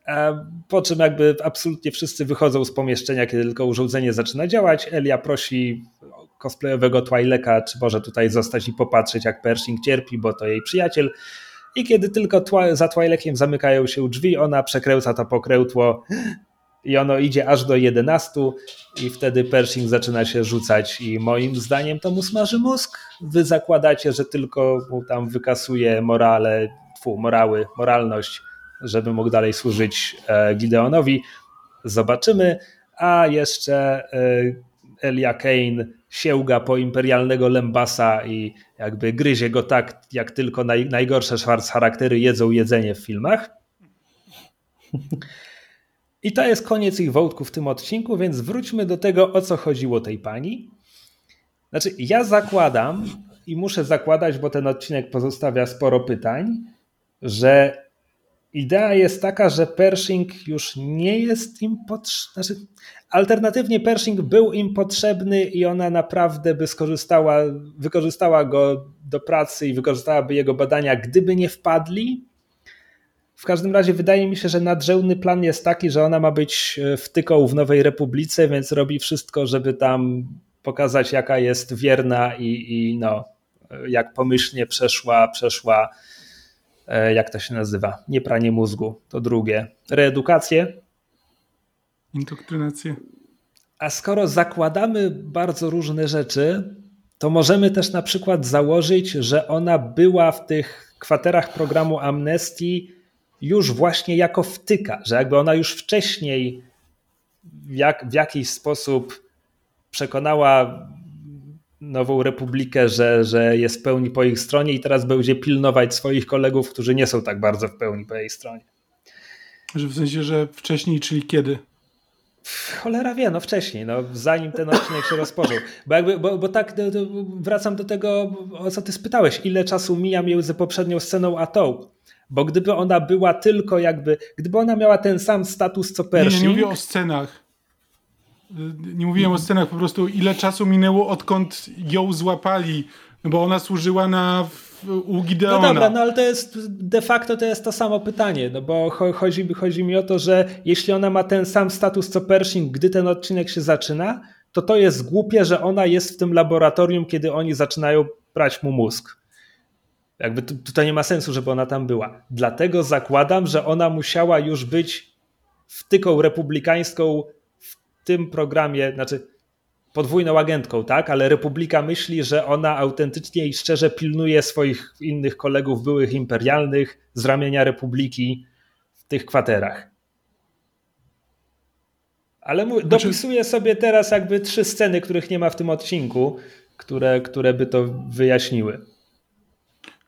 E, po czym jakby absolutnie wszyscy wychodzą z pomieszczenia, kiedy tylko urządzenie zaczyna działać. Elia prosi cosplayowego Twileka, czy może tutaj zostać i popatrzeć, jak Pershing cierpi, bo to jej przyjaciel. I kiedy tylko za Twilekiem zamykają się drzwi, ona przekręca to pokrętło i ono idzie aż do 11 i wtedy Pershing zaczyna się rzucać i moim zdaniem to mu smaży mózg. Wy zakładacie, że tylko mu tam wykasuje morale, fu, morały, moralność, żeby mógł dalej służyć e, Gideonowi. Zobaczymy. A jeszcze e, Elia Kane sięga po imperialnego Lembasa i jakby gryzie go tak, jak tylko naj, najgorsze Schwarz charaktery jedzą jedzenie w filmach. I to jest koniec ich wątku w tym odcinku, więc wróćmy do tego, o co chodziło tej pani. Znaczy, ja zakładam i muszę zakładać, bo ten odcinek pozostawia sporo pytań, że idea jest taka, że Pershing już nie jest im potrzebny. Znaczy, alternatywnie Pershing był im potrzebny i ona naprawdę by skorzystała, wykorzystała go do pracy i wykorzystałaby jego badania, gdyby nie wpadli w każdym razie wydaje mi się, że nadrzędny plan jest taki, że ona ma być e, wtyką w Nowej Republice, więc robi wszystko, żeby tam pokazać, jaka jest wierna i, i no, jak pomyślnie przeszła, przeszła, e, jak to się nazywa? Nie pranie mózgu, to drugie. Reedukację. Indoktrynację. A skoro zakładamy bardzo różne rzeczy, to możemy też na przykład założyć, że ona była w tych kwaterach programu Amnestii już właśnie jako wtyka, że jakby ona już wcześniej jak, w jakiś sposób przekonała Nową Republikę, że, że jest w pełni po ich stronie i teraz będzie pilnować swoich kolegów, którzy nie są tak bardzo w pełni po jej stronie. Że w sensie, że wcześniej, czyli kiedy? Cholera wie, no wcześniej, no zanim ten odcinek się rozpoczął. Bo, jakby, bo, bo tak wracam do tego, o co ty spytałeś, ile czasu mija między poprzednią sceną a tą. Bo gdyby ona była tylko jakby, gdyby ona miała ten sam status co Pershing... Nie, nie, nie mówię o scenach. Nie mówiłem o scenach, po prostu ile czasu minęło odkąd ją złapali, no bo ona służyła na u Gideona. No dobra, no ale to jest de facto to jest to samo pytanie, no bo chodzi, chodzi mi o to, że jeśli ona ma ten sam status co Pershing, gdy ten odcinek się zaczyna, to to jest głupie, że ona jest w tym laboratorium, kiedy oni zaczynają brać mu mózg. Jakby tutaj nie ma sensu, żeby ona tam była. Dlatego zakładam, że ona musiała już być wtyką republikańską w tym programie, znaczy podwójną agentką, tak? Ale Republika myśli, że ona autentycznie i szczerze pilnuje swoich innych kolegów byłych imperialnych z ramienia Republiki w tych kwaterach. Ale mu, znaczy... dopisuję sobie teraz jakby trzy sceny, których nie ma w tym odcinku, które, które by to wyjaśniły.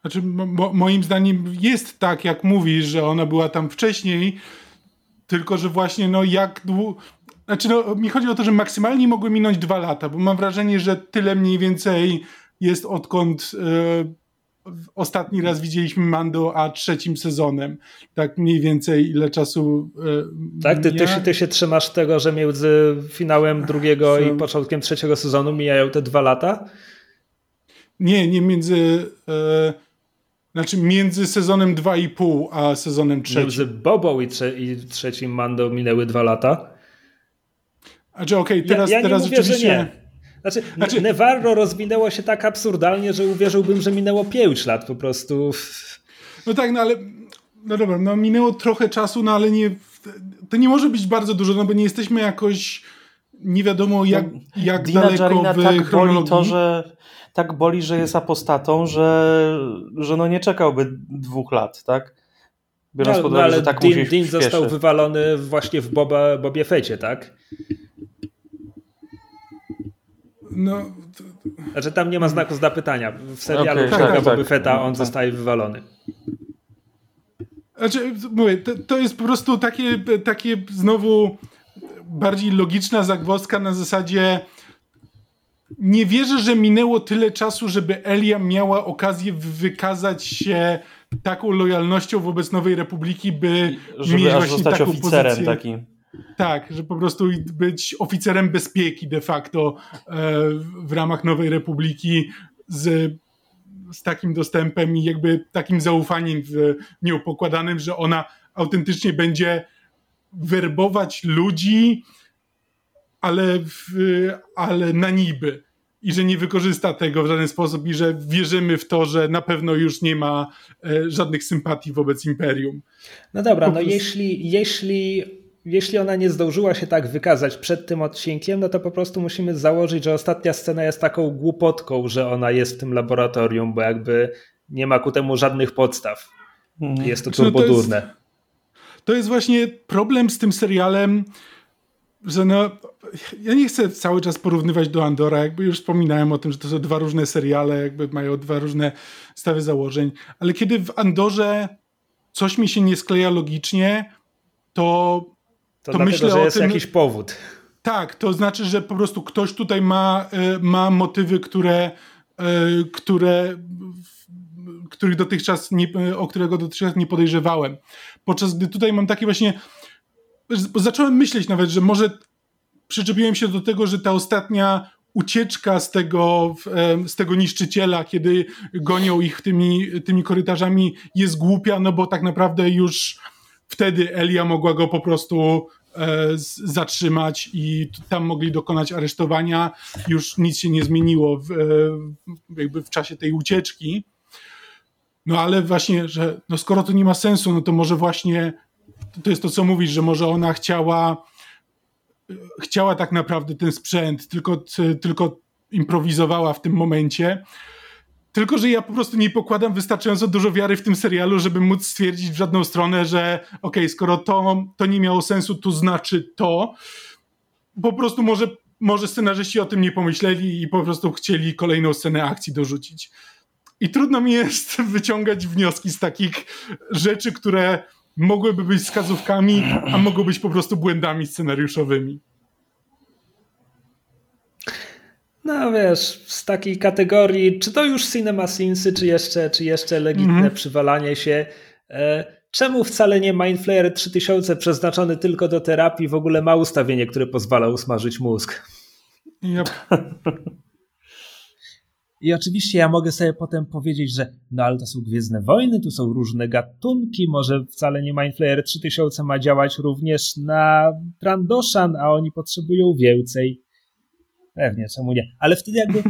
Znaczy, mo moim zdaniem jest tak, jak mówisz, że ona była tam wcześniej, tylko że właśnie, no jak długo. Znaczy, no, mi chodzi o to, że maksymalnie mogły minąć dwa lata, bo mam wrażenie, że tyle mniej więcej jest odkąd e, ostatni raz widzieliśmy Mando, a trzecim sezonem. Tak mniej więcej ile czasu. E, tak, ty, ty, się, ty się trzymasz tego, że między finałem drugiego i początkiem trzeciego sezonu mijają te dwa lata? Nie, nie między. E, znaczy między sezonem 2,5 a sezonem trzecim. Między Bobą i, trze i trzecim Mando minęły dwa lata. Znaczy okej, okay, teraz, ja, ja teraz mówię, rzeczywiście... Że nie. Znaczy, znaczy, Nevarro rozwinęło się tak absurdalnie, że uwierzyłbym, że minęło 5 lat po prostu. No tak, no ale no dobra, no minęło trochę czasu, no ale nie to nie może być bardzo dużo, no bo nie jesteśmy jakoś nie wiadomo jak, no, jak Dina daleko Jarina w tak boli to, że tak boli, że jest apostatą, że, że no nie czekałby dwóch lat, tak? Biorąc no, pod uwagę, no, ale że tak Dean, Dean został wywalony właśnie w Boba, Bobie Fecie, tak? No, to... Znaczy tam nie ma znaku zapytania. W serialu okay, tak, tak, Boba tak. Fetta on tak. zostaje wywalony. Znaczy, mówię, to, to jest po prostu takie, takie znowu bardziej logiczna zagwozdka na zasadzie nie wierzę, że minęło tyle czasu, żeby Elia miała okazję wykazać się taką lojalnością wobec Nowej Republiki, by żeby mieć właśnie zostać taką oficerem pozycję. takim. Tak, że po prostu być oficerem bezpieki de facto e, w ramach Nowej Republiki z, z takim dostępem i jakby takim zaufaniem w nią pokładanym, że ona autentycznie będzie werbować ludzi, ale, w, ale na niby. I że nie wykorzysta tego w żaden sposób, i że wierzymy w to, że na pewno już nie ma e, żadnych sympatii wobec imperium. No dobra, po no prostu... jeśli, jeśli, jeśli ona nie zdążyła się tak wykazać przed tym odcinkiem, no to po prostu musimy założyć, że ostatnia scena jest taką głupotką, że ona jest w tym laboratorium, bo jakby nie ma ku temu żadnych podstaw. Mhm. Jest to turbodurne. No to, to jest właśnie problem z tym serialem, że no, ja nie chcę cały czas porównywać do Andora, jakby już wspominałem o tym, że to są dwa różne seriale, jakby mają dwa różne stawy założeń, ale kiedy w Andorze coś mi się nie skleja logicznie, to, to, to myślę że jest tym, jakiś powód. Tak, to znaczy, że po prostu ktoś tutaj ma, e, ma motywy, które, e, które których dotychczas nie, o którego dotychczas nie podejrzewałem. Podczas gdy tutaj mam takie właśnie zacząłem myśleć nawet, że może przyczepiłem się do tego, że ta ostatnia ucieczka z tego, z tego niszczyciela, kiedy gonią ich tymi, tymi korytarzami jest głupia, no bo tak naprawdę już wtedy Elia mogła go po prostu e, zatrzymać i tam mogli dokonać aresztowania. Już nic się nie zmieniło w, e, jakby w czasie tej ucieczki. No ale właśnie, że no skoro to nie ma sensu, no to może właśnie to jest to, co mówisz, że może ona chciała chciała tak naprawdę ten sprzęt, tylko, tylko improwizowała w tym momencie. Tylko, że ja po prostu nie pokładam wystarczająco dużo wiary w tym serialu, żeby móc stwierdzić w żadną stronę, że okej, okay, skoro to, to nie miało sensu, to znaczy to. Po prostu może, może scenarzyści o tym nie pomyśleli i po prostu chcieli kolejną scenę akcji dorzucić. I trudno mi jest [laughs] wyciągać wnioski z takich rzeczy, które mogłyby być wskazówkami, a mogą być po prostu błędami scenariuszowymi. No wiesz, z takiej kategorii, czy to już cinema sinsy, czy jeszcze, czy jeszcze legitne mm -hmm. przywalanie się. E, czemu wcale nie Mindflayer 3000 przeznaczony tylko do terapii w ogóle ma ustawienie, które pozwala usmażyć mózg? Yep. I oczywiście ja mogę sobie potem powiedzieć, że no ale to są Gwiezdne Wojny, tu są różne gatunki, może wcale nie Mindflayer 3000 ma działać również na Trandoshan, a oni potrzebują więcej. Pewnie, czemu nie? Ale wtedy jakby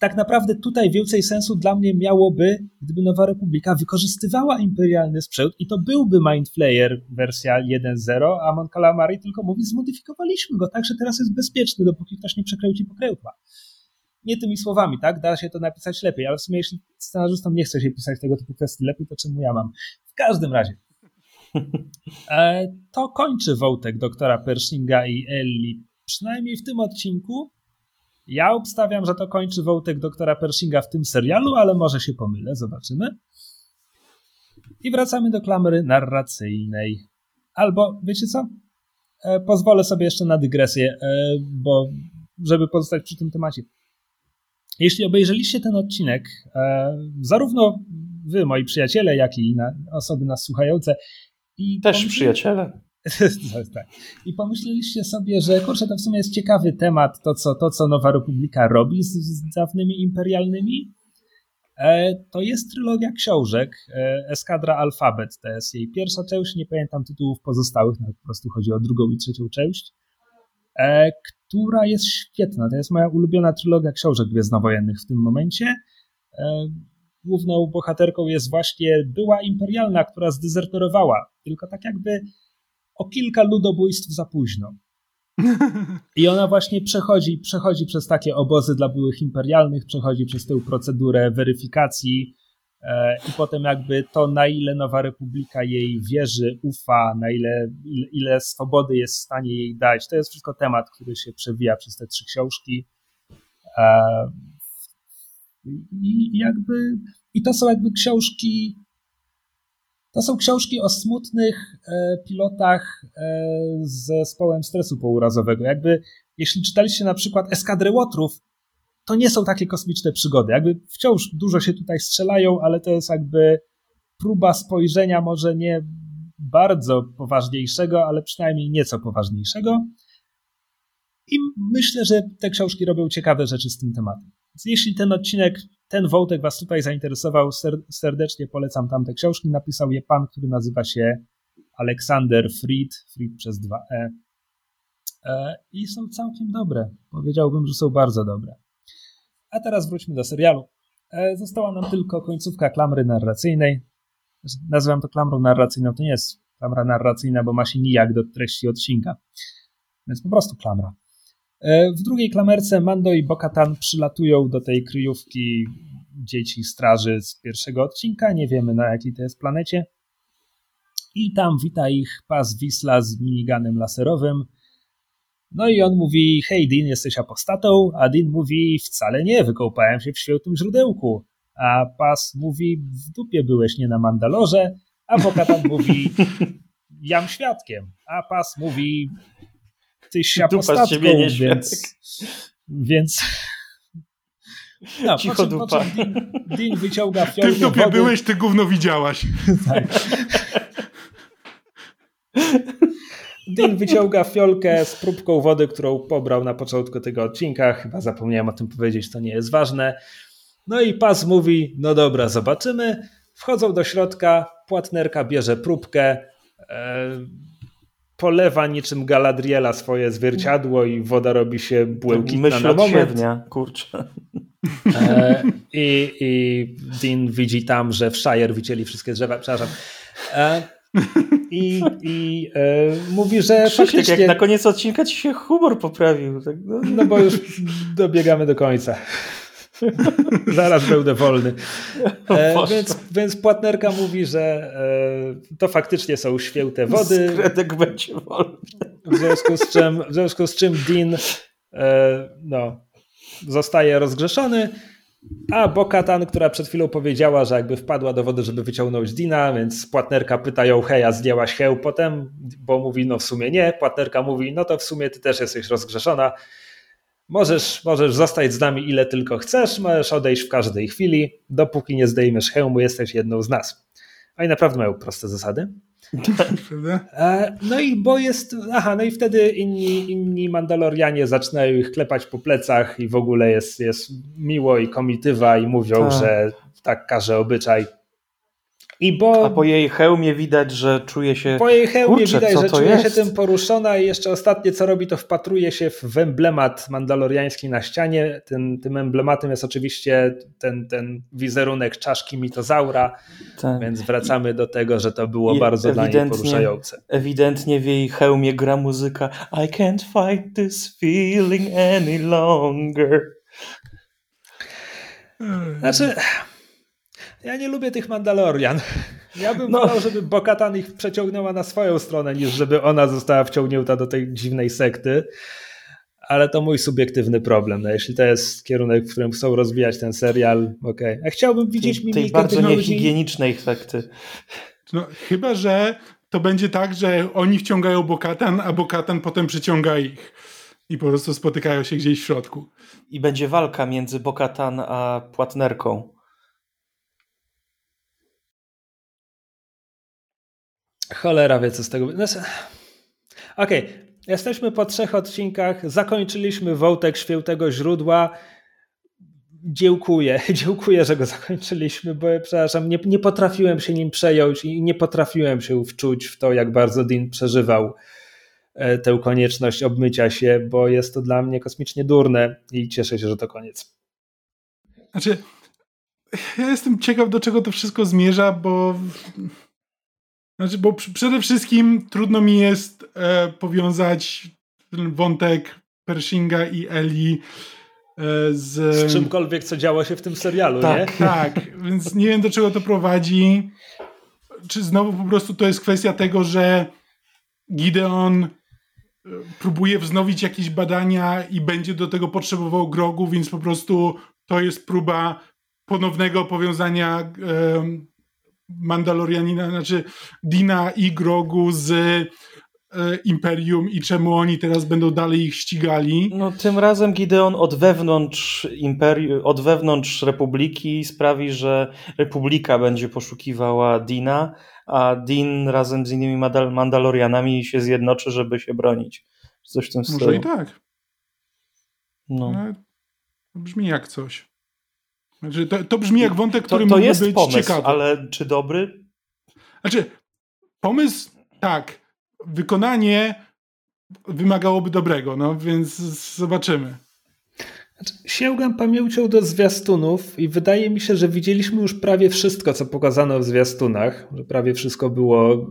tak naprawdę tutaj więcej sensu dla mnie miałoby, gdyby Nowa Republika wykorzystywała imperialny sprzęt i to byłby Mindflayer wersja 1.0, a Mon Calamari tylko mówi, zmodyfikowaliśmy go tak, że teraz jest bezpieczny, dopóki ktoś nie przekręci pokrętła nie tymi słowami, tak? Da się to napisać lepiej, ale w sumie jeśli scenarzystom nie chce się pisać tego typu kwestii lepiej, to czemu ja mam? W każdym razie. E, to kończy wątek doktora Pershinga i Ellie. Przynajmniej w tym odcinku. Ja obstawiam, że to kończy wątek doktora Pershinga w tym serialu, ale może się pomylę, zobaczymy. I wracamy do klamery narracyjnej. Albo, wiecie co? E, pozwolę sobie jeszcze na dygresję, e, bo żeby pozostać przy tym temacie. Jeśli obejrzeliście ten odcinek, e, zarówno wy, moi przyjaciele, jak i osoby nas słuchające. I Też przyjaciele. [laughs] tak. I pomyśleliście sobie, że kurczę, to w sumie jest ciekawy temat, to co, to, co Nowa Republika robi z, z dawnymi imperialnymi. E, to jest trylogia książek, e, Eskadra Alfabet, to jest jej pierwsza część, nie pamiętam tytułów pozostałych, no po prostu chodzi o drugą i trzecią część. E, która jest świetna. To jest moja ulubiona trylogia książek gwiezdnowojennych w tym momencie. E, główną bohaterką jest właśnie była imperialna, która zdezerterowała. Tylko tak jakby o kilka ludobójstw za późno. I ona właśnie przechodzi, przechodzi przez takie obozy dla byłych imperialnych, przechodzi przez tę procedurę weryfikacji e, i potem jakby to, na ile Nowa Republika jej wierzy, ufa, na ile, ile, ile swobody jest w stanie jej dać, to jest wszystko temat, który się przewija przez te trzy książki. E, I jakby, i to są jakby książki, to są książki o smutnych e, pilotach e, z zespołem stresu pourazowego. Jakby, jeśli czytaliście na przykład Eskadrę Łotrów, to nie są takie kosmiczne przygody. Jakby wciąż dużo się tutaj strzelają, ale to jest jakby próba spojrzenia może nie bardzo poważniejszego, ale przynajmniej nieco poważniejszego. I myślę, że te książki robią ciekawe rzeczy z tym tematem. Więc jeśli ten odcinek, ten wątek Was tutaj zainteresował, serdecznie polecam tamte książki. Napisał je pan, który nazywa się Aleksander Fried, Fried przez 2E. E, I są całkiem dobre. Powiedziałbym, że są bardzo dobre. A teraz wróćmy do serialu. E, została nam tylko końcówka klamry narracyjnej. Nazywam to klamrą narracyjną. To nie jest klamra narracyjna, bo ma się nijak do treści odcinka. Więc po prostu klamra. E, w drugiej klamerce Mando i Bokatan przylatują do tej kryjówki dzieci straży z pierwszego odcinka. Nie wiemy na jakiej to jest planecie. I tam wita ich pas Wisla z miniganem laserowym. No i on mówi, hej Dean, jesteś apostatą? A Dean mówi, wcale nie, wykąpałem się w świętym źródełku. A pas mówi, w dupie byłeś nie na Mandalorze. A Bokatan mówi, jam świadkiem. A pas mówi, tyś apostatką, więc, więc [laughs] no, Cicho po czym, Dean wyciąga fiolkę Ty w dupie wody. byłeś, ty gówno widziałaś. [laughs] tak. Dean wyciąga fiolkę z próbką wody, którą pobrał na początku tego odcinka. Chyba zapomniałem o tym powiedzieć, to nie jest ważne. No i pas mówi, no dobra, zobaczymy. Wchodzą do środka, płatnerka bierze próbkę, e, polewa niczym Galadriela swoje zwierciadło i woda robi się błękitna Myśl na kurczę. E, i, I Dean widzi tam, że w Shire wycięli wszystkie drzewa, przepraszam. E, I, i e, mówi, że Krzysiek, faktycznie... jak na koniec odcinka ci się humor poprawił. Tak, no. no bo już dobiegamy do końca. [laughs] Zaraz będę wolny. [laughs] E, więc, więc płatnerka mówi, że e, to faktycznie są święte wody. Skredek będzie wolny. W związku z czym, w związku z czym Dean e, no, zostaje rozgrzeszony, a Bokatan, która przed chwilą powiedziała, że jakby wpadła do wody, żeby wyciągnąć Dina, więc płatnerka pyta ją, hej, a zdjęłaś heł potem? Bo mówi, no w sumie nie. Płatnerka mówi, no to w sumie ty też jesteś rozgrzeszona. Możesz, możesz zostać z nami ile tylko chcesz, możesz odejść w każdej chwili, dopóki nie zdejmiesz hełmu, jesteś jedną z nas. Oni naprawdę mają proste zasady. E, no i bo jest, aha, no i wtedy inni, inni Mandalorianie zaczynają ich klepać po plecach i w ogóle jest, jest miło i komitywa i mówią, tak. że tak każe obyczaj. I bo, A po jej hełmie widać, że czuje się. Po jej hełmie kurczę, widać, że czuje jest? się tym poruszona i jeszcze ostatnie co robi, to wpatruje się w emblemat mandaloriański na ścianie. Tym, tym emblematem jest oczywiście ten, ten wizerunek czaszki mitozaura, tak. więc wracamy do tego, że to było I bardzo dla niej poruszające. Ewidentnie w jej hełmie gra muzyka I can't fight this feeling any longer. Znaczy. Ja nie lubię tych Mandalorian. Ja bym no. wolał, żeby Bokatan ich przeciągnęła na swoją stronę, niż żeby ona została wciągnięta do tej dziwnej sekty. Ale to mój subiektywny problem. No, jeśli to jest kierunek, w którym chcą rozwijać ten serial, okej. Okay. chciałbym widzieć tej, tej bardzo niehigienicznej sekty. No, chyba, że to będzie tak, że oni wciągają Bokatan, a Bokatan potem przyciąga ich. I po prostu spotykają się gdzieś w środku. I będzie walka między Bokatan a płatnerką. Cholera wie, co z tego... Znaczy... Okej, okay. jesteśmy po trzech odcinkach, zakończyliśmy wątek świętego źródła. Dziękuję, [laughs] dziękuję, że go zakończyliśmy, bo przepraszam, nie, nie potrafiłem się nim przejąć i nie potrafiłem się wczuć w to, jak bardzo Dean przeżywał e, tę konieczność obmycia się, bo jest to dla mnie kosmicznie durne i cieszę się, że to koniec. Znaczy, ja jestem ciekaw, do czego to wszystko zmierza, bo Znaczy, bo przede wszystkim trudno mi jest e, powiązać ten wątek Pershinga i Eli e, z... z czymkolwiek, co działo się w tym serialu, tak, nie? Tak, więc nie wiem do czego to prowadzi. Czy znowu po prostu to jest kwestia tego, że Gideon e, próbuje wznowić jakieś badania i będzie do tego potrzebował grogu, więc po prostu to jest próba ponownego powiązania Mandalorianina, znaczy Dina i Grogu z e, Imperium i czemu oni teraz będą dalej ich ścigali. No tym razem Gideon od wewnątrz Imperium, od wewnątrz Republiki sprawi, że Republika będzie poszukiwała Dina, a Din razem z innymi Mandalorianami się zjednoczy, żeby się bronić. Coś w tym stylu. Może i tak. No. no brzmi jak coś. Znaczy, to, to brzmi jak wątek, który to, to mógłby być pomysł, ciekawy. ale czy dobry? Znaczy, pomysł tak. Wykonanie wymagałoby dobrego, no więc zobaczymy. Znaczy, sięgam pamięcią do zwiastunów i wydaje mi się, że widzieliśmy już prawie wszystko, co pokazano w zwiastunach, że prawie wszystko było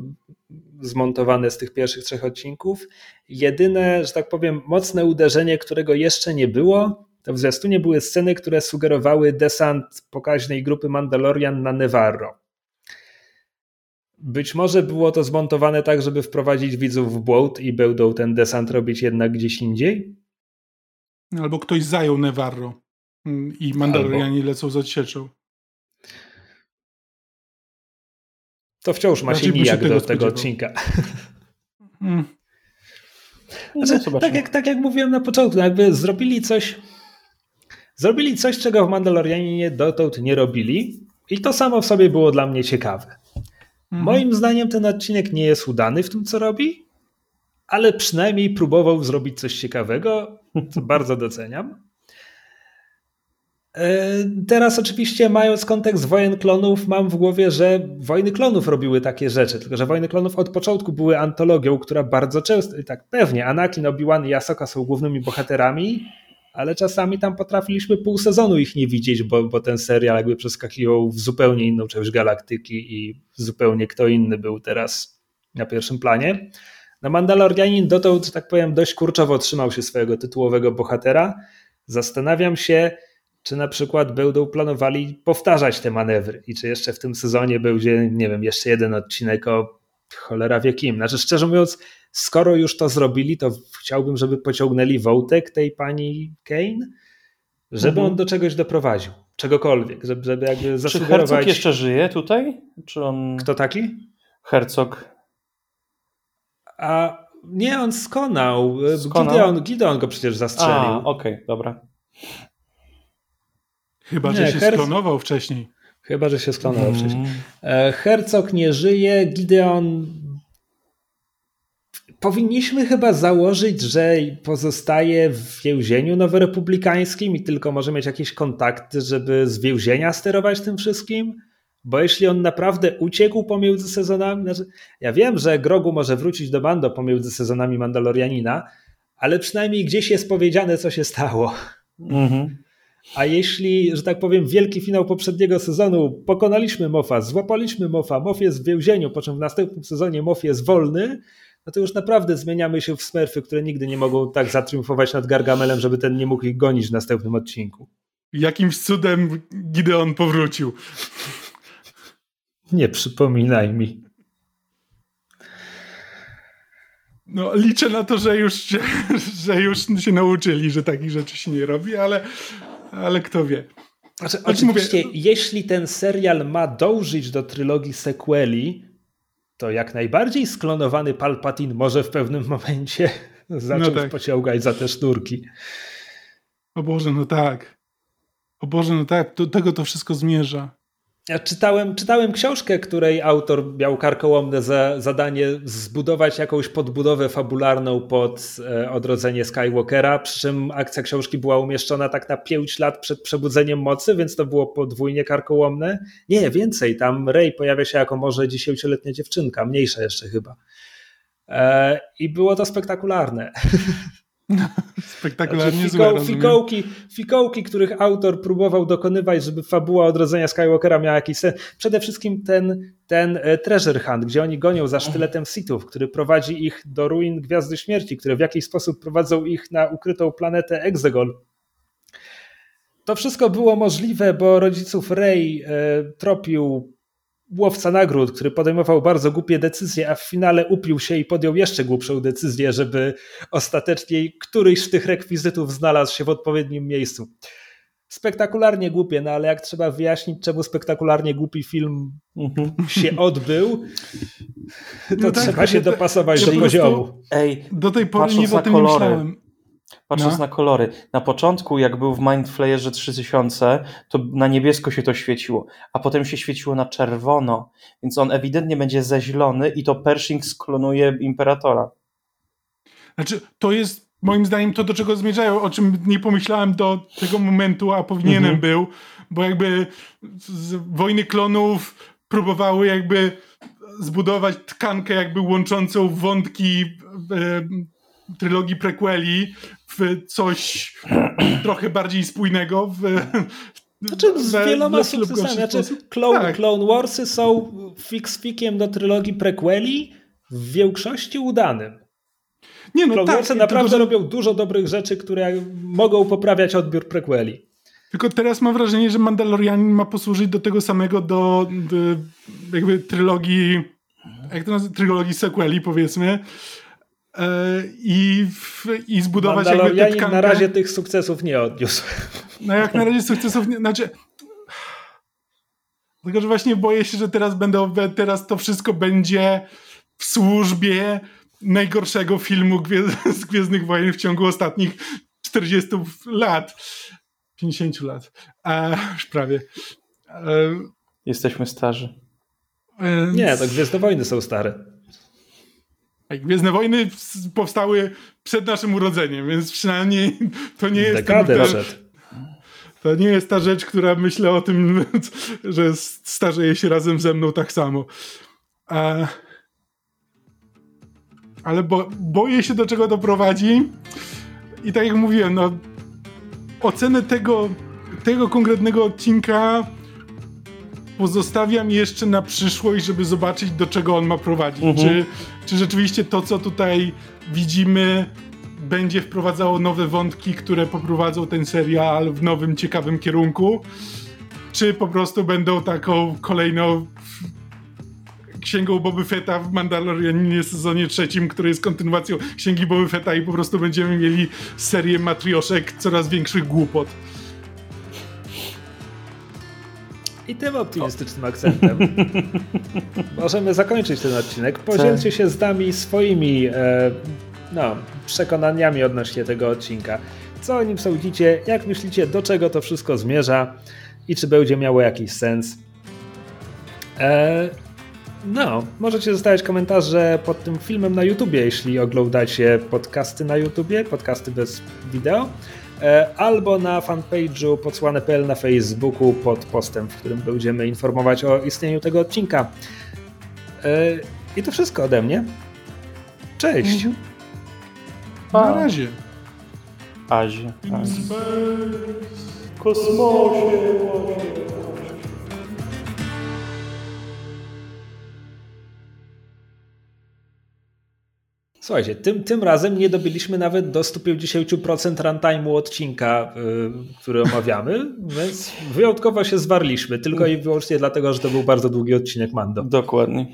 zmontowane z tych pierwszych trzech odcinków. Jedyne, że tak powiem, mocne uderzenie, którego jeszcze nie było, w zwiastunie były sceny, które sugerowały desant pokaźnej grupy Mandalorian na Nevarro. Być może było to zmontowane tak, żeby wprowadzić widzów w błąd i będą ten desant robić jednak gdzieś indziej? Albo ktoś zajął Nevarro mm, i Mandalorianie Albo... lecą z odsieczą. To wciąż ma się nijak do tego odcinka. Hmm. [laughs] Znaczy, tak, jak, tak jak mówiłem na początku, jakby zrobili coś Zrobili coś, czego w Mandalorianie dotąd nie robili i to samo w sobie było dla mnie ciekawe. Mhm. Moim zdaniem ten odcinek nie jest udany w tym, co robi, ale przynajmniej próbował zrobić coś ciekawego, co [laughs] bardzo doceniam. E, teraz oczywiście mając kontekst wojen klonów, mam w głowie, że wojny klonów robiły takie rzeczy, tylko że wojny klonów od początku były antologią, która bardzo często, tak pewnie, Anakin, Obi-Wan i Ahsoka są głównymi bohaterami, ale czasami tam potrafiliśmy pół sezonu ich nie widzieć, bo, bo ten serial jakby przeskakiwał w zupełnie inną część galaktyki i zupełnie kto inny był teraz na pierwszym planie. Na Mandalorianin dotąd, że tak powiem, dość kurczowo trzymał się swojego tytułowego bohatera. Zastanawiam się, czy na przykład będą planowali powtarzać te manewry i czy jeszcze w tym sezonie będzie, nie wiem, jeszcze jeden odcinek o cholera wie kim. Znaczy, szczerze mówiąc, skoro już to zrobili, to chciałbym, żeby pociągnęli wątek tej pani Kane, żeby mhm. on do czegoś doprowadził. Czegokolwiek, żeby, żeby jakby zasugerować... Czy Herzog jeszcze żyje tutaj? Czy on... Kto taki? Herzog. A nie, on skonał. skonał? Gideon, Gideon go przecież zastrzelił. A, okej, okay, dobra. Chyba, nie, że się Herz... sklonował wcześniej. Chyba, że się sklonował mm. wcześniej. E, Herzog nie żyje, Gideon powinniśmy chyba założyć, że pozostaje w więzieniu noworepublikańskim i tylko może mieć jakieś kontakty, żeby z więzienia sterować tym wszystkim? Bo jeśli on naprawdę uciekł pomiędzy sezonami, znaczy ja wiem, że Grogu może wrócić do Mando pomiędzy sezonami Mandalorianina, ale przynajmniej gdzieś jest powiedziane, co się stało. Mhm. A jeśli, że tak powiem, wielki finał poprzedniego sezonu, pokonaliśmy Mofa, złapaliśmy Mofa, Mof jest w więzieniu, po czym w następnym sezonie Mof jest wolny, no to już naprawdę zmieniamy się w smerfy, które nigdy nie mogą tak zatriumfować nad Gargamelem, żeby ten nie mógł ich gonić w następnym odcinku. Jakimś cudem Gideon powrócił. Nie przypominaj mi. No, liczę na to, że już, się, że już się nauczyli, że takich rzeczy się nie robi, ale, ale kto wie. Znaczy, oczywiście, mówię... jeśli ten serial ma dążyć do trylogii sequeli, to jak najbardziej sklonowany Palpatine może w pewnym momencie [laughs] zacząć no tak. pociągać za te sznurki. O Boże, no tak. O Boże, no tak. Do tego to wszystko zmierza. Ja czytałem, czytałem książkę, której autor miał karkołomne za, zadanie zbudować jakąś podbudowę fabularną pod e, odrodzenie Skywalkera, przy czym akcja książki była umieszczona tak na 5 lat przed przebudzeniem mocy, więc to było podwójnie karkołomne. Nie, więcej, tam Rey pojawia się jako może dziesięcioletnia dziewczynka, mniejsza jeszcze chyba. E, I było to spektakularne. [laughs] [laughs] Spektakularnie znaczy, fiko, fikołki, fikołki, których autor próbował dokonywać, żeby fabuła odrodzenia Skywalkera miała jakiś sens. Przede wszystkim ten, ten e, treasure hunt, gdzie oni gonią za sztyletem Sithów, który prowadzi ich do ruin Gwiazdy Śmierci, które w jakiś sposób prowadzą ich na ukrytą planetę Exegol. To wszystko było możliwe, bo rodziców Rey e, tropił łowca nagród, który podejmował bardzo głupie decyzje, a w finale upił się i podjął jeszcze głupszą decyzję, żeby ostatecznie któryś z tych rekwizytów znalazł się w odpowiednim miejscu. Spektakularnie głupie, no ale jak trzeba wyjaśnić, czemu spektakularnie głupi film mhm. się odbył, to no tak, trzeba się dopasować do poziomu. Ej, do tej pory nie o tym kolory. myślałem. Patrząc no. na kolory. Na początku, jak był w Mindflayerze 3000, to na niebiesko się to świeciło, a potem się świeciło na czerwono, więc on ewidentnie będzie zeźlony i to Pershing sklonuje Imperatora. Znaczy, to jest moim zdaniem to, do czego zmierzają, o czym nie pomyślałem do tego momentu, a powinienem mhm. był, bo jakby z Wojny Klonów próbowały jakby zbudować tkankę jakby łączącą wątki e, trylogii prequeli w coś trochę bardziej spójnego. W, znaczy z wieloma sukcesami. Znaczy, Clone, tak. Clone Warsy są fix-fikiem do trylogii prequeli w większości udanym. Nie, no Clone tak, Warsy naprawdę tylko, że... robią dużo dobrych rzeczy, które mogą poprawiać odbiór prequeli. Tylko teraz mam wrażenie, że Mandalorianin ma posłużyć do tego samego, do, do jakby trylogii, jak to nazywa, trylogii sequeli powiedzmy, E, i, i zbudować jakby tę tkankę. na razie tych sukcesów nie odniósł. [laughs] No jak na razie sukcesów nie, znaczy tylko, że właśnie boję się, że teraz będą, teraz to wszystko będzie w służbie najgorszego filmu [laughs] z Gwiezdnych Wojen w ciągu ostatnich 40 lat. 50 lat. A, już prawie. E, Jesteśmy starzy. Nie, to Gwiezdne Wojny są stare. Gwiezdne Wojny powstały przed naszym urodzeniem, więc przynajmniej to nie jest... Dekadę ten, przed. To nie jest ta rzecz, która myślę o tym, [laughs] że starzeje się razem ze mną tak samo. Ale bo, boję się, do czego to prowadzi. I tak jak mówiłem, no, ocenę tego, tego konkretnego odcinka pozostawiam jeszcze na przyszłość, żeby zobaczyć, do czego on ma prowadzić. Mhm. Czy, czy rzeczywiście to, co tutaj widzimy, będzie wprowadzało nowe wątki, które poprowadzą ten serial w nowym, ciekawym kierunku, czy po prostu będą taką kolejną księgą Boby Fetta w Mandalorianinie sezonie trzecim, który jest kontynuacją księgi Boby Fetta i po prostu będziemy mieli serię matrioszek coraz większych głupot. I tym optymistycznym akcentem [laughs] możemy zakończyć ten odcinek. Podzielcie się z nami swoimi e, no, przekonaniami odnośnie tego odcinka. Co o nim sądzicie? Jak myślicie, do czego to wszystko zmierza? I czy będzie miało jakiś sens? E, no, możecie zostawiać komentarze pod tym filmem na YouTubie, jeśli oglądacie podcasty na YouTubie, podcasty bez wideo. E, albo na fanpage'u podsłane.pl na Facebooku pod postem, w którym będziemy informować o istnieniu tego odcinka. E, I to wszystko ode mnie. Cześć. Mhm. Na razie. Azie. Azie. Kosmosie. Słuchajcie, tym, tym razem nie dobiliśmy nawet do 150% runtime'u odcinka, yy, który omawiamy, [laughs] więc wyjątkowo się zwarliśmy, tylko i wyłącznie dlatego, że to był bardzo długi odcinek Mando. Dokładnie.